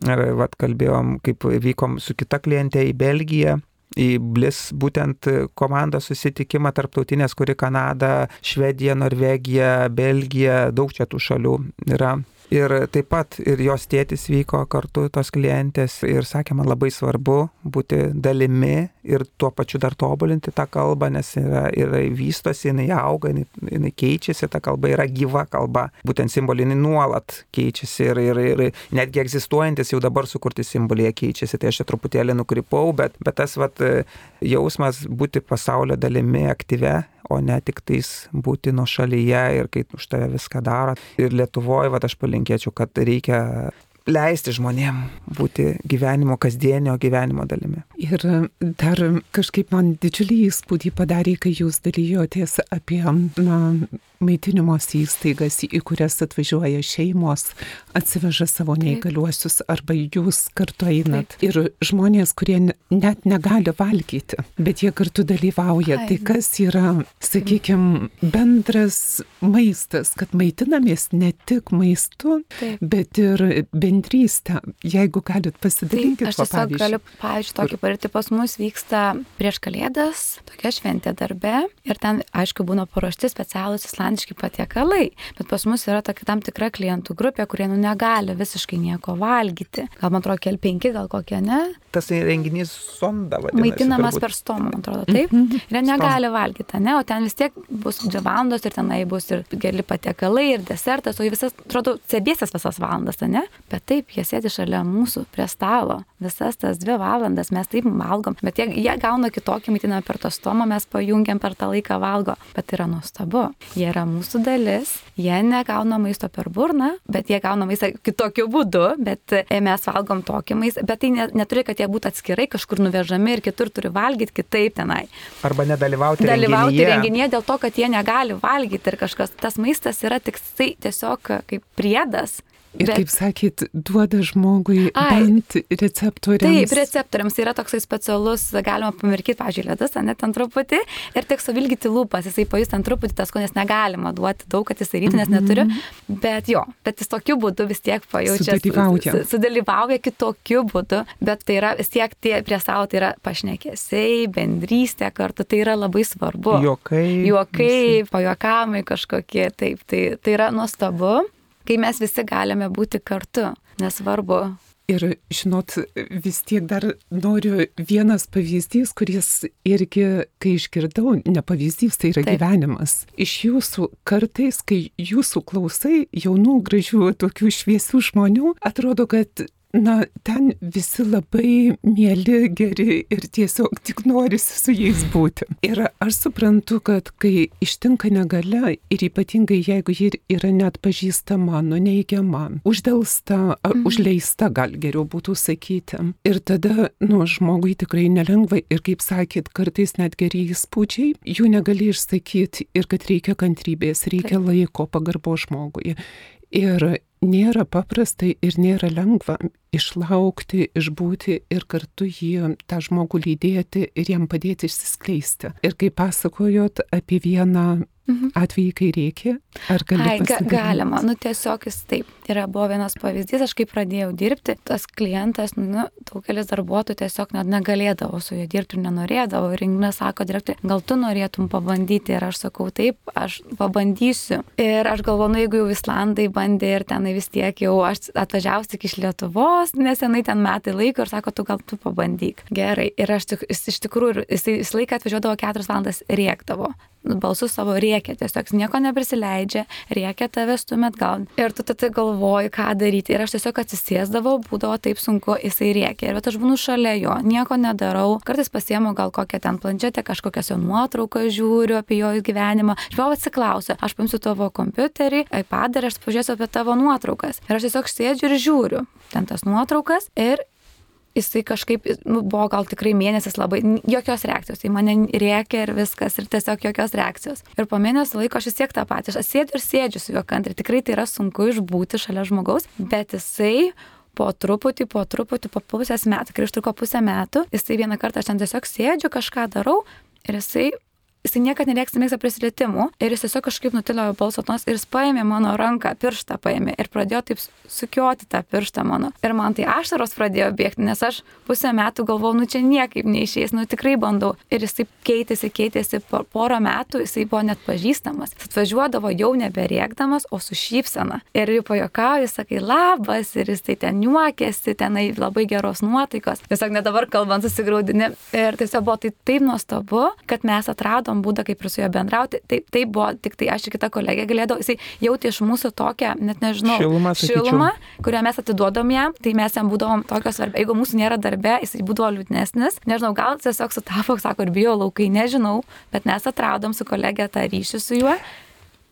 Speaker 3: ir vat, kalbėjom, kaip vykom su kita klientė į Belgiją į BLIS būtent komandos susitikimą tarptautinės, kuri Kanada, Švedija, Norvegija, Belgija, daug čia tų šalių yra Ir taip pat ir jos tėtis vyko kartu tos klientės ir sakė, man labai svarbu būti dalimi ir tuo pačiu dar tobulinti tą kalbą, nes yra, yra vystosi, jinai auga, jinai, jinai keičiasi, ta kalba yra gyva kalba, būtent simboliai nuolat keičiasi ir, ir, ir netgi egzistuojantis jau dabar sukurti simboliai keičiasi, tai aš čia truputėlį nukrypau, bet, bet tas vat, jausmas būti pasaulio dalimi aktyve o ne tik tais būti nuo šalyje ir kai už tave viską daro. Ir Lietuvoje, va, aš palinkėčiau, kad reikia leisti žmonėm būti gyvenimo, kasdienio gyvenimo dalimi.
Speaker 1: Ir dar kažkaip man didžiulį įspūdį padarė, kai jūs dalyjotės apie na, maitinimos įstaigas, į kurias atvažiuoja šeimos, atsiveža savo neįgaliuosius arba jūs kartu einat. Taip. Ir žmonės, kurie net negali valgyti, bet jie kartu dalyvauja. Ai. Tai kas yra, sakykime, bendras maistas, kad maitinamės ne tik maistu, Taip. bet ir bendrystę. Jeigu galit pasidalinti.
Speaker 2: Aš tiesiog pavyzdžiui. galiu, pavyzdžiui, tokį patirtį pas mus vyksta prieš kalėdas, tokia šventė darbe ir ten, aišku, būna paruošti specialūs islamai islandiški patiekalai, bet pas mus yra tokia tam tikra klientų grupė, kurie nu negali visiškai nieko valgyti. Gal man atrodo, kel penki, gal kokie ne.
Speaker 3: Tas renginys sonda vadinasi.
Speaker 2: Maitinamas turbūt. per stomą, man atrodo, taip. Mm -hmm. Ir negali valgyti, ne, o ten vis tiek bus dvi valandos ir tenai bus ir geli patiekalai, ir desertas, o į visas, atrodo, sėdėsis visas valandas, ne? Bet taip, jie sėdi šalia mūsų prie stalo. Visas tas dvi valandas mes taip valgom, bet jie, jie gauna kitokį maitinimą per tą stomą, mes pajungiam per tą laiką valgo. Bet yra nuostabu. Jie yra mūsų dalis, jie negauna maisto per burną, bet jie gauna maistą kitokiu būdu, bet e, mes valgom tokį maistą, bet tai neturi, kad jie būtų atskirai kažkur nuvežami ir kitur turi valgyti kitaip tenai.
Speaker 3: Arba nedalyvauti
Speaker 2: Dalyvauti renginyje. renginyje dėl to, kad jie negali valgyti ir kažkas, tas maistas yra tik tai tiesiog kaip priedas
Speaker 1: Ir Bet, kaip sakyt, duoda žmogui Ai, bent receptoriams.
Speaker 2: Taip, receptoriams yra toksai specialus, galima pamirkyti, pažiūrėjau, ledus, net ant truputį ir tik suvilgyti lūpas, jisai pajus ant truputį tas skonės negalima duoti daug, kad jisai neturiu. Mm -hmm. Bet jo, bet jis tokiu būdu vis tiek pajaučia.
Speaker 1: Sudalyvauja.
Speaker 2: Sudalyvauja kitokiu būdu, bet tai yra vis tiek tie prie savo, tai yra pašnekėsiai, bendrystė kartu, tai yra labai svarbu.
Speaker 3: Juokai.
Speaker 2: Juokai, pajuokamai kažkokie, taip, tai, tai yra nuostabu kai mes visi galime būti kartu, nesvarbu.
Speaker 1: Ir žinot, vis tiek dar noriu vienas pavyzdys, kuris irgi, kai išgirdau, ne pavyzdys, tai yra Taip. gyvenimas. Iš jūsų kartais, kai jūsų klausai jaunų, gražių, tokių šviesių žmonių, atrodo, kad na, ten visi labai mėly, geri ir tiesiog tik norisi su jais būti. Ir aš suprantu, kad kai ištinka negale ir ypatingai jeigu ji yra net pažįstama, nuneigiama, uždėlsta, mm. užleista, gal geriau būtų sakyti. Ir tada, nu, žmogui tikrai nelengva ir kaip sakėt, kartais net geri įspūdžiai, jų negali išsakyti ir kad reikia kantrybės, reikia laiko, pagarbo žmogui. Ir nėra paprasta ir nėra lengva išlaukti, išbūti ir kartu jį, tą žmogų lydėti ir jam padėti išsiskleisti. Ir kaip pasakojot apie vieną Mhm. Atvejai, kai reikia? Ar? Ai, ga,
Speaker 2: galima. Nu, tiesiog jis taip. Yra buvo vienas pavyzdys, aš kai pradėjau dirbti, tas klientas, nu, daugelis darbuotojų tiesiog net negalėdavo su juo dirbti ir nenorėdavo. Ir Ingina sako, direktorė, gal tu norėtum pabandyti? Ir aš sakau, taip, aš pabandysiu. Ir aš galvoju, nu, jeigu jau Islandai bandė ir tenai vis tiek jau aš atvažiavus tik iš Lietuvos, nesenai ten metai laiko ir sako, tu gal tu pabandyk. Gerai. Ir aš tik, jis iš tikrųjų, jis visą laiką atvažiuodavo 4 valandas rėkdavo balsu savo rėkia, tiesiog nieko neprisileidžia, rėkia tave stumet gal. Ir tu tada galvoji, ką daryti. Ir aš tiesiog atsisėsdavau, būdavo taip sunku, jisai rėkia. Ir bet aš būnu šalia jo, nieko nedarau. Kartais pasiemu gal kokią ten planšetę, kažkokias jo nuotrauką žiūriu apie jo gyvenimą. Aš vėl atsiklausiu, aš paimsiu tavo kompiuterį, iPad ir aš pažiūrėsiu apie tavo nuotraukas. Ir aš tiesiog sėdžiu ir žiūriu ten tas nuotraukas ir jisai kažkaip, nu, buvo gal tikrai mėnesis labai, jokios reakcijos, į mane rėkė ir viskas, ir tiesiog jokios reakcijos. Ir po mėnesio laiko aš vis tiek tą patį, aš sėdžiu ir sėdžiu su juo kantriai, tikrai tai yra sunku išbūti šalia žmogaus, bet jisai po truputį, po truputį, po pusės metų, kai užtruko pusę metų, jisai vieną kartą aš ten tiesiog sėdžiu, kažką darau ir jisai jisai niekada nemėgsta mėgsta prisilietimų ir jis tiesiog kažkaip nutilėjo balso tonas ir jis paėmė mano ranką, pirštą paėmė ir pradėjo taip sukioti tą pirštą mano. Ir man tai ašaros pradėjo bėgti, nes aš pusę metų galvojau, nu čia niekaip neišės, nu tikrai bandau. Ir jis taip keitėsi, keitėsi po porą metų, jisai buvo net pažįstamas. Jis atvažiuodavo jau neberėkdamas, o su šypsena. Ir jau pajokauju, sakai labas, ir jis tai ten juokėsi, tenai labai geros nuotaikos. Tiesiog net dabar kalbant susigaudinė. Ir tiesiog buvo tai taip nuostabu, kad mes atradom ieškom būdą, kaip ir su juo bendrauti. Tai, tai buvo tik tai aš ir kita kolegė galėdavo, jisai jautė iš mūsų tokią, net nežinau,
Speaker 3: šilumą,
Speaker 2: šilumą kurią mes atiduodam jam, tai mes jam būdavom tokios svarbios. Jeigu mūsų nėra darbe, jisai būdavo liūdnesnis, nežinau, gal tiesiog sutapo, sako, ir bijo laukai, nežinau, bet mes atradom su kolegė tą ryšį su juo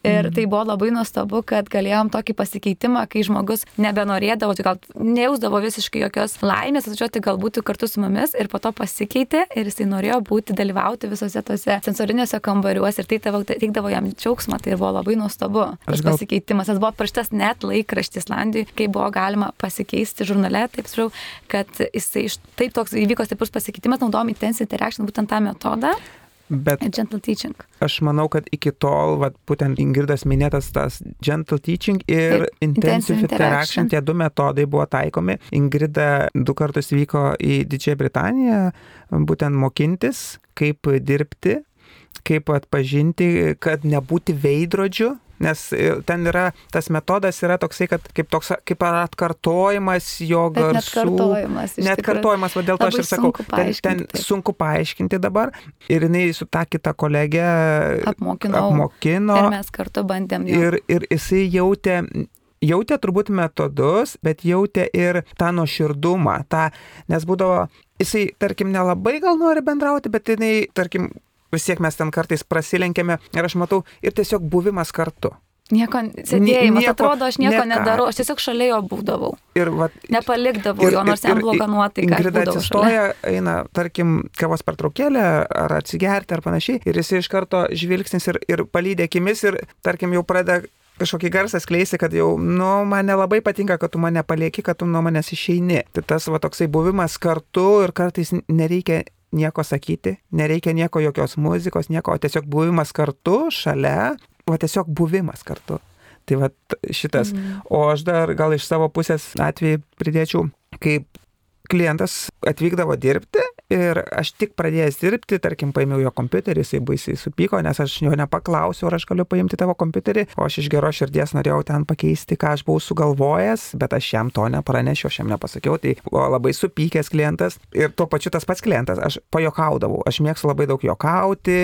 Speaker 2: Ir tai buvo labai nuostabu, kad galėjom tokį pasikeitimą, kai žmogus nebenorėdavo, gal nejausdavo visiškai jokios laimės atvažiuoti galbūt kartu su mumis ir po to pasikeitė ir jisai norėjo būti, dalyvauti visose tose sensoriniuose kambariuose ir tai tavo, teikdavo jam džiaugsmą, tai buvo labai nuostabu. Tas gal... pasikeitimas, tas buvo praštas net laikraštis Islandijai, kai buvo galima pasikeisti žurnale, taip sakau, kad jisai taip toks įvyko stiprus pasikeitimas, naudojom intensive interaction, būtent tą metodą.
Speaker 3: Bet
Speaker 2: gentle teaching.
Speaker 3: Aš manau, kad iki tol, vat, būtent Ingridas minėtas tas gentle teaching ir Taip, intensive interaction, tie du metodai buvo taikomi. Ingrida du kartus vyko į Didžiąją Britaniją, būtent mokintis, kaip dirbti, kaip atpažinti, kad nebūti veidrodžiu, Nes e, ten yra, tas metodas yra toksai, kad kaip, toks, kaip atkartojimas jo garsų.
Speaker 2: Net kartojimas.
Speaker 3: Net kartojimas, dėl to aš ir sakau, ten, ten sunku paaiškinti dabar. Ir jinai su ta kita kolegė
Speaker 2: Apmokinau.
Speaker 3: apmokino.
Speaker 2: Ir mes kartu bandėm.
Speaker 3: Jau. Ir, ir jisai jautė jautė turbūt metodus, bet jautė ir tą nuoširdumą, tą, nes būdavo, jisai, tarkim, nelabai gal nori bendrauti, bet jinai, tarkim, vis tiek mes ten kartais prasilenkėme ir aš matau ir tiesiog buvimas kartu.
Speaker 2: Nieko, sėdėjimas, nieko, atrodo, aš nieko neka. nedarau, aš tiesiog šalia jo būdavau.
Speaker 3: Ir, va,
Speaker 2: Nepalikdavau ir, jo, nors jam bloga nuotaika.
Speaker 3: Ingrida atsistoja, eina, tarkim, kavos pertraukėlę ar atsigerti ar panašiai, ir jis iš karto žvilgsnis ir, ir palydė akimis ir, tarkim, jau pradeda kažkokį garsą skleisti, kad jau, nu, man nelabai patinka, kad tu mane palieki, kad tu nuo manęs išeini. Tai tas va toksai buvimas kartu ir kartais nereikia nieko sakyti, nereikia nieko jokios muzikos, nieko, o tiesiog buvimas kartu, šalia, o tiesiog buvimas kartu. Tai va šitas. Mm. O aš dar gal iš savo pusės atvejį pridėčiau, kaip klientas atvykdavo dirbti ir aš tik pradėjęs dirbti, tarkim, paėmiau jo kompiuterį, jisai baisiai supyko, nes aš jo nepaklausiau, ar aš galiu paimti tavo kompiuterį, o aš iš geros širdies norėjau ten pakeisti, ką aš buvau sugalvojęs, bet aš jam to nepranešiau, aš jam nepasakiau, tai buvo labai supykęs klientas ir tuo pačiu tas pats klientas, aš pajokaudavau, aš mėgstu labai daug jokauti,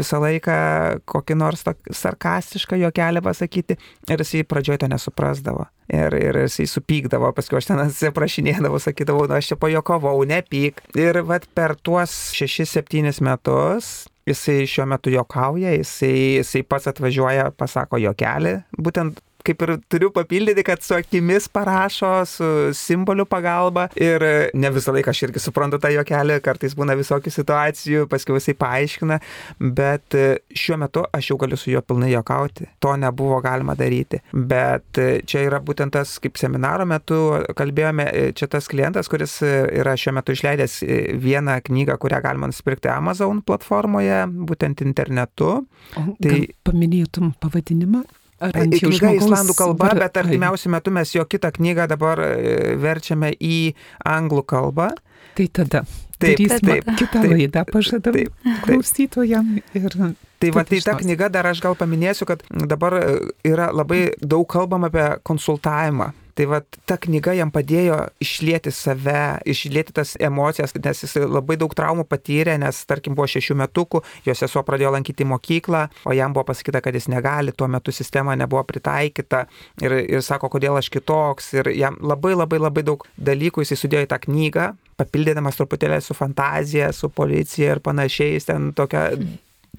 Speaker 3: visą laiką kokį nors sarkastišką jokelį pasakyti ir jisai pradžioje to nesuprasdavo. Ir, ir jisai supykdavo, paskui aš ten atsiprašinėdavau, sakydavau, na aš čia pajokavau, nepyk. Ir vat per tuos 6-7 metus jisai šiuo metu jokauja, jisai, jisai pats atvažiuoja, pasako jokelį, būtent kaip ir turiu papildyti, kad su akimis parašo, su simbolių pagalba ir ne visą laiką aš irgi suprantu tą jokelį, kartais būna visokių situacijų, paskui jisai paaiškina, bet šiuo metu aš jau galiu su juo pilnai jokauti. To nebuvo galima daryti. Bet čia yra būtent tas, kaip seminaro metu kalbėjome, čia tas klientas, kuris yra šiuo metu išleidęs vieną knygą, kurią galima nusipirkti Amazon platformoje, būtent internetu.
Speaker 1: O, tai paminėtum pavadinimą?
Speaker 3: Knyga islandų kalba, bet artimiausiu metu mes jo kitą knygą dabar e, verčiame į anglų kalbą.
Speaker 1: Tai tada taip, taip, kitą taip, laidą pažadam taip, taip. klausytojam. Ir...
Speaker 3: Tai va, tai ta knyga dar aš gal paminėsiu, kad dabar e, yra labai daug kalbam apie konsultavimą Tai va ta knyga jam padėjo išlėti save, išlėti tas emocijas, nes jis labai daug traumų patyrė, nes tarkim buvo šešių metukų, jo sesuo pradėjo lankyti mokyklą, o jam buvo pasakyta, kad jis negali, tuo metu sistema nebuvo pritaikyta ir, ir sako, kodėl aš kitoks. Ir jam labai labai labai daug dalykų jis įsudėjo į tą knygą, papildydamas truputėlį su fantazija, su policija ir panašiai, jis ten tokia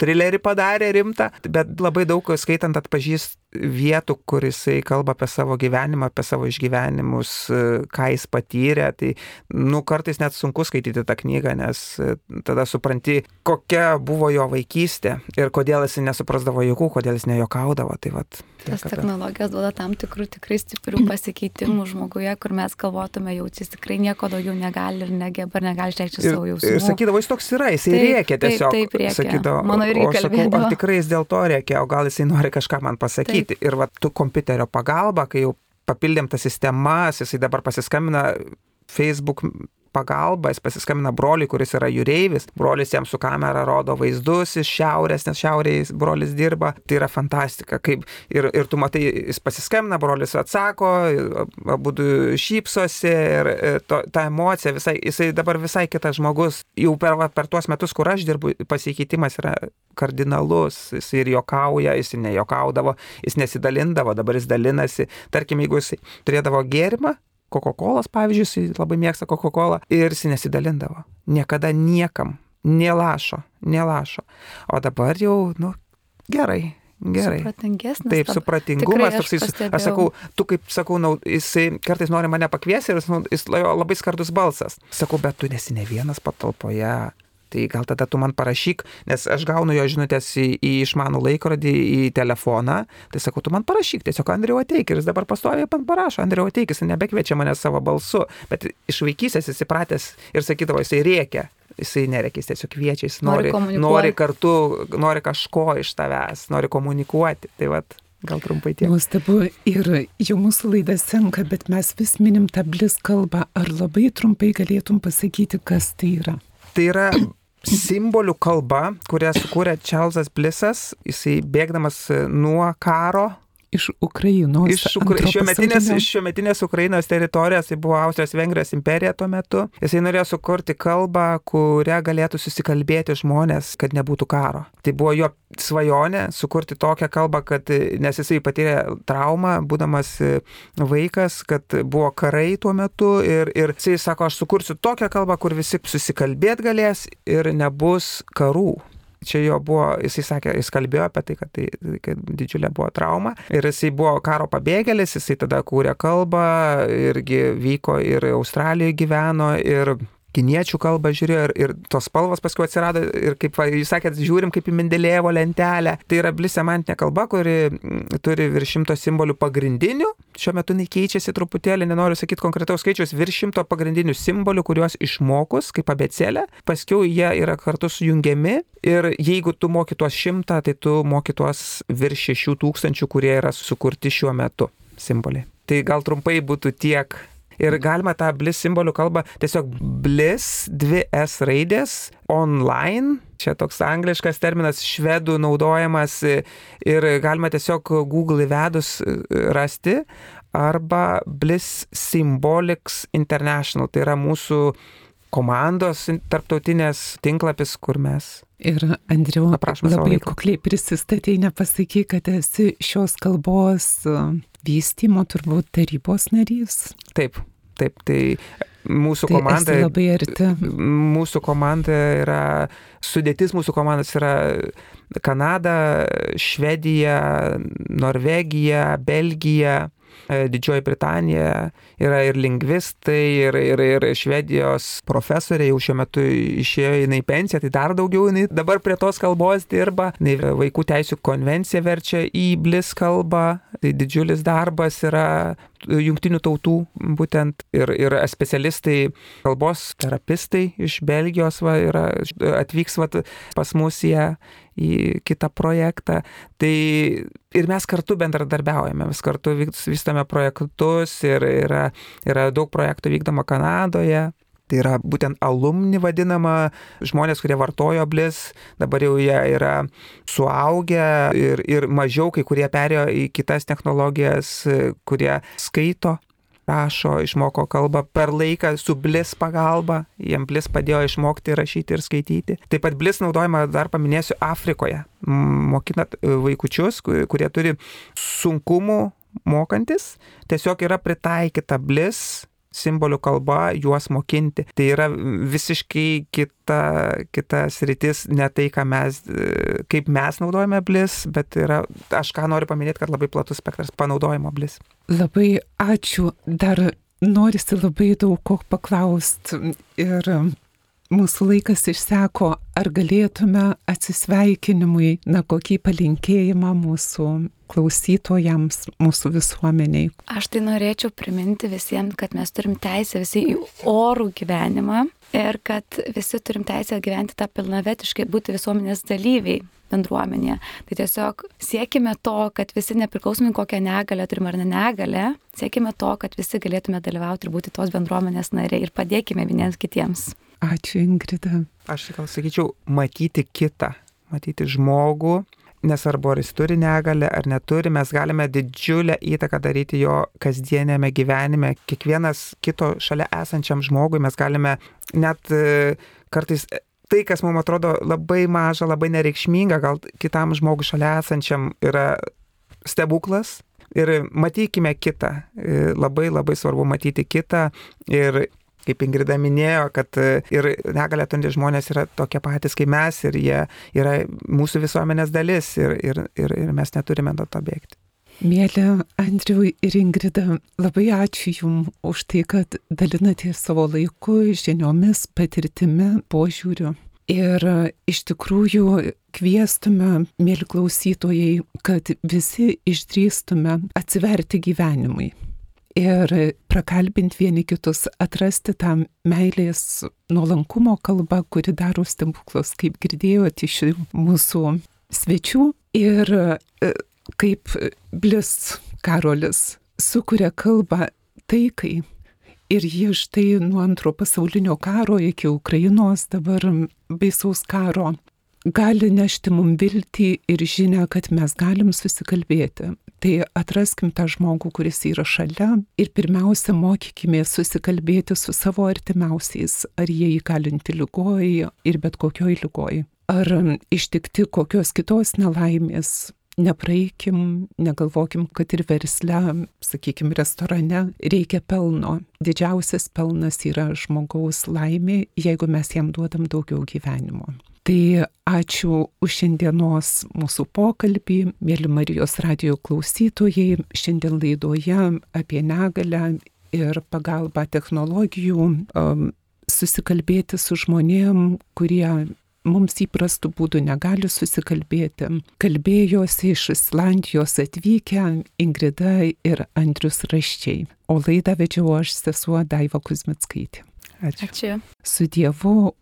Speaker 3: trilerį padarė rimtą, bet labai daug skaitant atpažįst vietų, kur jisai kalba apie savo gyvenimą, apie savo išgyvenimus, ką jis patyrė. Tai, nu, kartais net sunku skaityti tą knygą, nes tada supranti, kokia buvo jo vaikystė ir kodėl jisai nesuprasdavo jokų, kodėl jis nejokaudavo. Tai vat,
Speaker 2: Tas kada... technologijos duoda tam tikrų tikrai stiprių pasikeitimų žmoguje, kur mes galvotume, jau jis tikrai nieko daugiau negali ir negeba ir negali išreikšti savo jausmų.
Speaker 3: Ir sakydavo, jis toks yra, taip, rėkia tiesiog. Taip, taip rėkia. Sakydavo, Mano irgi kalbėjo. Ar tikrai jis dėl to rėkia, o gal jisai nori kažką man pasakyti. Taip. Ir va, tu kompiuterio pagalba, kai jau papildėm tas sistemas, jisai dabar pasiskambina Facebook pagalba, jis pasiskambina broliui, kuris yra jūreivis, brolis jam su kamera rodo vaizdus iš šiaurės, nes šiaurėje brolis dirba, tai yra fantastika. Kaip, ir, ir tu matai, jis pasiskambina, brolis atsako, abu šypsosi ir to, ta emocija, visai, jisai dabar visai kitas žmogus, jau per, per tuos metus, kur aš dirbu, pasikeitimas yra kardinalus, jis ir jokauja, jis nejokaudavo, jis nesidalindavo, dabar jis dalinasi. Tarkim, jeigu jis turėdavo gėrimą, Coca-Cola, pavyzdžiui, jis labai mėgsta Coca-Cola ir jis nesidalindavo. Niekada niekam. Nelašo, nelašo. O dabar jau, nu, gerai, Gerai.
Speaker 2: Supratingesnis.
Speaker 3: Taip, supratingumas. Toksai, aš, aš sakau, tu kaip sakau, na, jisai kartais nori mane pakviesti ir jis, nu, jis labai skardus balsas. Sakau, bet tu nesi ne vienas patalpoje. Tai gal tada tu man parašyk, nes aš gaunu jo žinutės į, į išmanų laikrodį, į telefoną. Tai sakau, tu man parašyk, tiesiog Andriu ateik ir jis dabar pastoviai man parašo, Andriu ateik, jis nebekviečia mane savo balsu, bet iš vaikysės jis įpratęs ir sakydavo, jisai rėkia. Jisai nereikia, jis tiesiog kviečia, jis nori, nori, nori kartu, nori kažko iš tavęs, nori komunikuoti. Tai vat, Gal trumpai tiek.
Speaker 1: Nuostabu ir jau mūsų laida senka, bet mes vis minim tą blis kalbą. Ar labai trumpai galėtum pasakyti, kas tai yra?
Speaker 3: Tai yra simbolių kalba, kurią sukūrė Čarlzas Blisas, jisai bėgdamas nuo karo
Speaker 1: iš Ukrainos.
Speaker 3: Iš, Ukra iš šiometinės, šiometinės Ukrainos teritorijos, tai buvo Austrijos Vengrijos imperija tuo metu. Jisai norėjo sukurti kalbą, kurią galėtų susikalbėti žmonės, kad nebūtų karo. Tai buvo jo svajonė sukurti tokią kalbą, kad, nes jisai patyrė traumą, būdamas vaikas, kad buvo karai tuo metu ir, ir jisai sako, aš sukursiu tokią kalbą, kur visi susikalbėti galės ir nebus karų čia jo buvo, jisai sakė, jis kalbėjo apie tai, kad tai kad didžiulė buvo trauma. Ir jisai buvo karo pabėgėlis, jisai tada kūrė kalbą, irgi vyko ir Australijoje gyveno ir kiniečių kalbą žiūrėjo ir, ir tos spalvos paskui atsirado ir kaip va, jūs sakėt, žiūrim kaip į Mendelėjevo lentelę. Tai yra blis semantinė kalba, kuri mm, turi virš šimto simbolių pagrindinių. Šiuo metu jinai keičiasi truputėlį, nenoriu sakyti konkretaus skaičius, virš šimto pagrindinių simbolių, kuriuos išmokus kaip abecėlė, paskui jie yra kartu sujungiami ir jeigu tu moki tuos šimtą, tai tu moki tuos virš šešių tūkstančių, kurie yra sukurti šiuo metu simboliai. Tai gal trumpai būtų tiek Ir galima tą bliss simbolių kalbą tiesiog bliss, dvi S raidės, online, čia toks angliškas terminas, švedų naudojamas ir galima tiesiog Google įvedus rasti, arba Bliss Symbolics International, tai yra mūsų komandos tarptautinės tinklapis, kur mes.
Speaker 1: Ir Andriu, labai kukliai prisistatėjai, nepasakai, kad esi šios kalbos vystymo turbūt tarybos narys.
Speaker 3: Taip, taip, tai mūsų
Speaker 1: tai
Speaker 3: komanda.
Speaker 1: Labai arti.
Speaker 3: Mūsų komanda yra, sudėtis mūsų komandos yra Kanada, Švedija, Norvegija, Belgija, Didžioji Britanija yra ir lingvistai, ir, ir, ir Švedijos profesorė jau šiuo metu išėjo jinai pensiją, tai dar daugiau jinai dabar prie tos kalbos dirba. Jinai vaikų teisų konvenciją verčia į blis kalbą, tai didžiulis darbas yra jungtinių tautų būtent ir, ir specialistai, kalbos terapistai iš Belgijos va, yra, atvyks va, pas mus jie į kitą projektą. Tai ir mes kartu bendradarbiaujame, vis kartu vystame projektus ir yra, yra daug projektų vykdoma Kanadoje, Tai yra būtent alumni vadinama, žmonės, kurie vartojo blis, dabar jau jie yra suaugę ir, ir mažiau, kai kurie perėjo į kitas technologijas, kurie skaito rašo, išmoko kalbą per laiką su blis pagalba, jiem blis padėjo išmokti rašyti ir skaityti. Taip pat blis naudojama, dar paminėsiu, Afrikoje. Mokinat vaikučius, kurie turi sunkumų mokantis, tiesiog yra pritaikyta blis simbolių kalba juos mokinti. Tai yra visiškai kita, kita sritis, ne tai, mes, kaip mes naudojame blis, bet yra, aš ką noriu paminėti, kad labai platus spektras panaudojimo blis.
Speaker 1: Labai ačiū. Dar norisi labai daug ko paklausti ir mūsų laikas išseko, ar galėtume atsisveikinimui, na kokį palinkėjimą mūsų klausytojams, mūsų visuomeniai.
Speaker 2: Aš tai norėčiau priminti visiems, kad mes turim teisę visi į orų gyvenimą ir kad visi turim teisę gyventi tą pilnavetiškai, būti visuomenės dalyviai bendruomenėje. Tai tiesiog siekime to, kad visi nepriklausomai kokią negalę turim ar ne negalę, siekime to, kad visi galėtume dalyvauti ir būti tos bendruomenės nariai ir padėkime vieniems kitiems.
Speaker 1: Ačiū, Ingrida.
Speaker 3: Aš gal sakyčiau, matyti kitą, matyti žmogų, nesvarbu ar jis turi negalę ar neturi, mes galime didžiulę įtaką daryti jo kasdienėme gyvenime. Kiekvienas kito šalia esančiam žmogui mes galime net e, kartais e, tai, kas mums atrodo labai maža, labai nereikšminga, gal kitam žmogui šalia esančiam yra stebuklas. Ir matykime kitą. E, labai labai svarbu matyti kitą ir kaip Ingrida minėjo, kad e, ir negalė turintys žmonės yra tokie patys kaip mes ir jie yra mūsų visuomenės dalis ir, ir, ir, ir mes neturime nuo to bėgti.
Speaker 1: Mėly Andriu ir Ingrida, labai ačiū Jums už tai, kad dalinatės savo laiku, žiniomis, patirtimi, požiūriu. Ir iš tikrųjų kviestume, mėly klausytojai, kad visi išdrįstume atsiverti gyvenimui ir prakalbinti vieni kitus, atrasti tą meilės nuolankumo kalbą, kuri daro stebuklus, kaip girdėjote iš mūsų svečių. Ir e, kaip Blis Karolis sukuria kalbą taikai. Ir jie štai nuo antro pasaulinio karo iki Ukrainos dabar baisaus karo gali nešti mum viltį ir žinę, kad mes galim susikalbėti. Tai atraskim tą žmogų, kuris yra šalia ir pirmiausia mokykime susikalbėti su savo artimiausiais, ar jie įkalinti lygoji ir bet kokioj lygoji. Ar ištikti kokios kitos nelaimės, nepraeikim, negalvokim, kad ir versle, sakykime, restorane reikia pelno. Didžiausias pelnas yra žmogaus laimė, jeigu mes jam duodam daugiau gyvenimo. Tai ačiū už šiandienos mūsų pokalbį, mėly Marijos radio klausytojai. Šiandien laidoje apie negalę ir pagalbą technologijų um, susikalbėti su žmonėm, kurie mums įprastų būdų negali susikalbėti. Kalbėjosi iš Islandijos atvykę Ingrida ir Andrius Raščiai, o laidą vedžiau aš sesuo Daiva Kuzmitskaitė.
Speaker 3: Ačiū.
Speaker 2: Ačiū.
Speaker 1: Su Dievu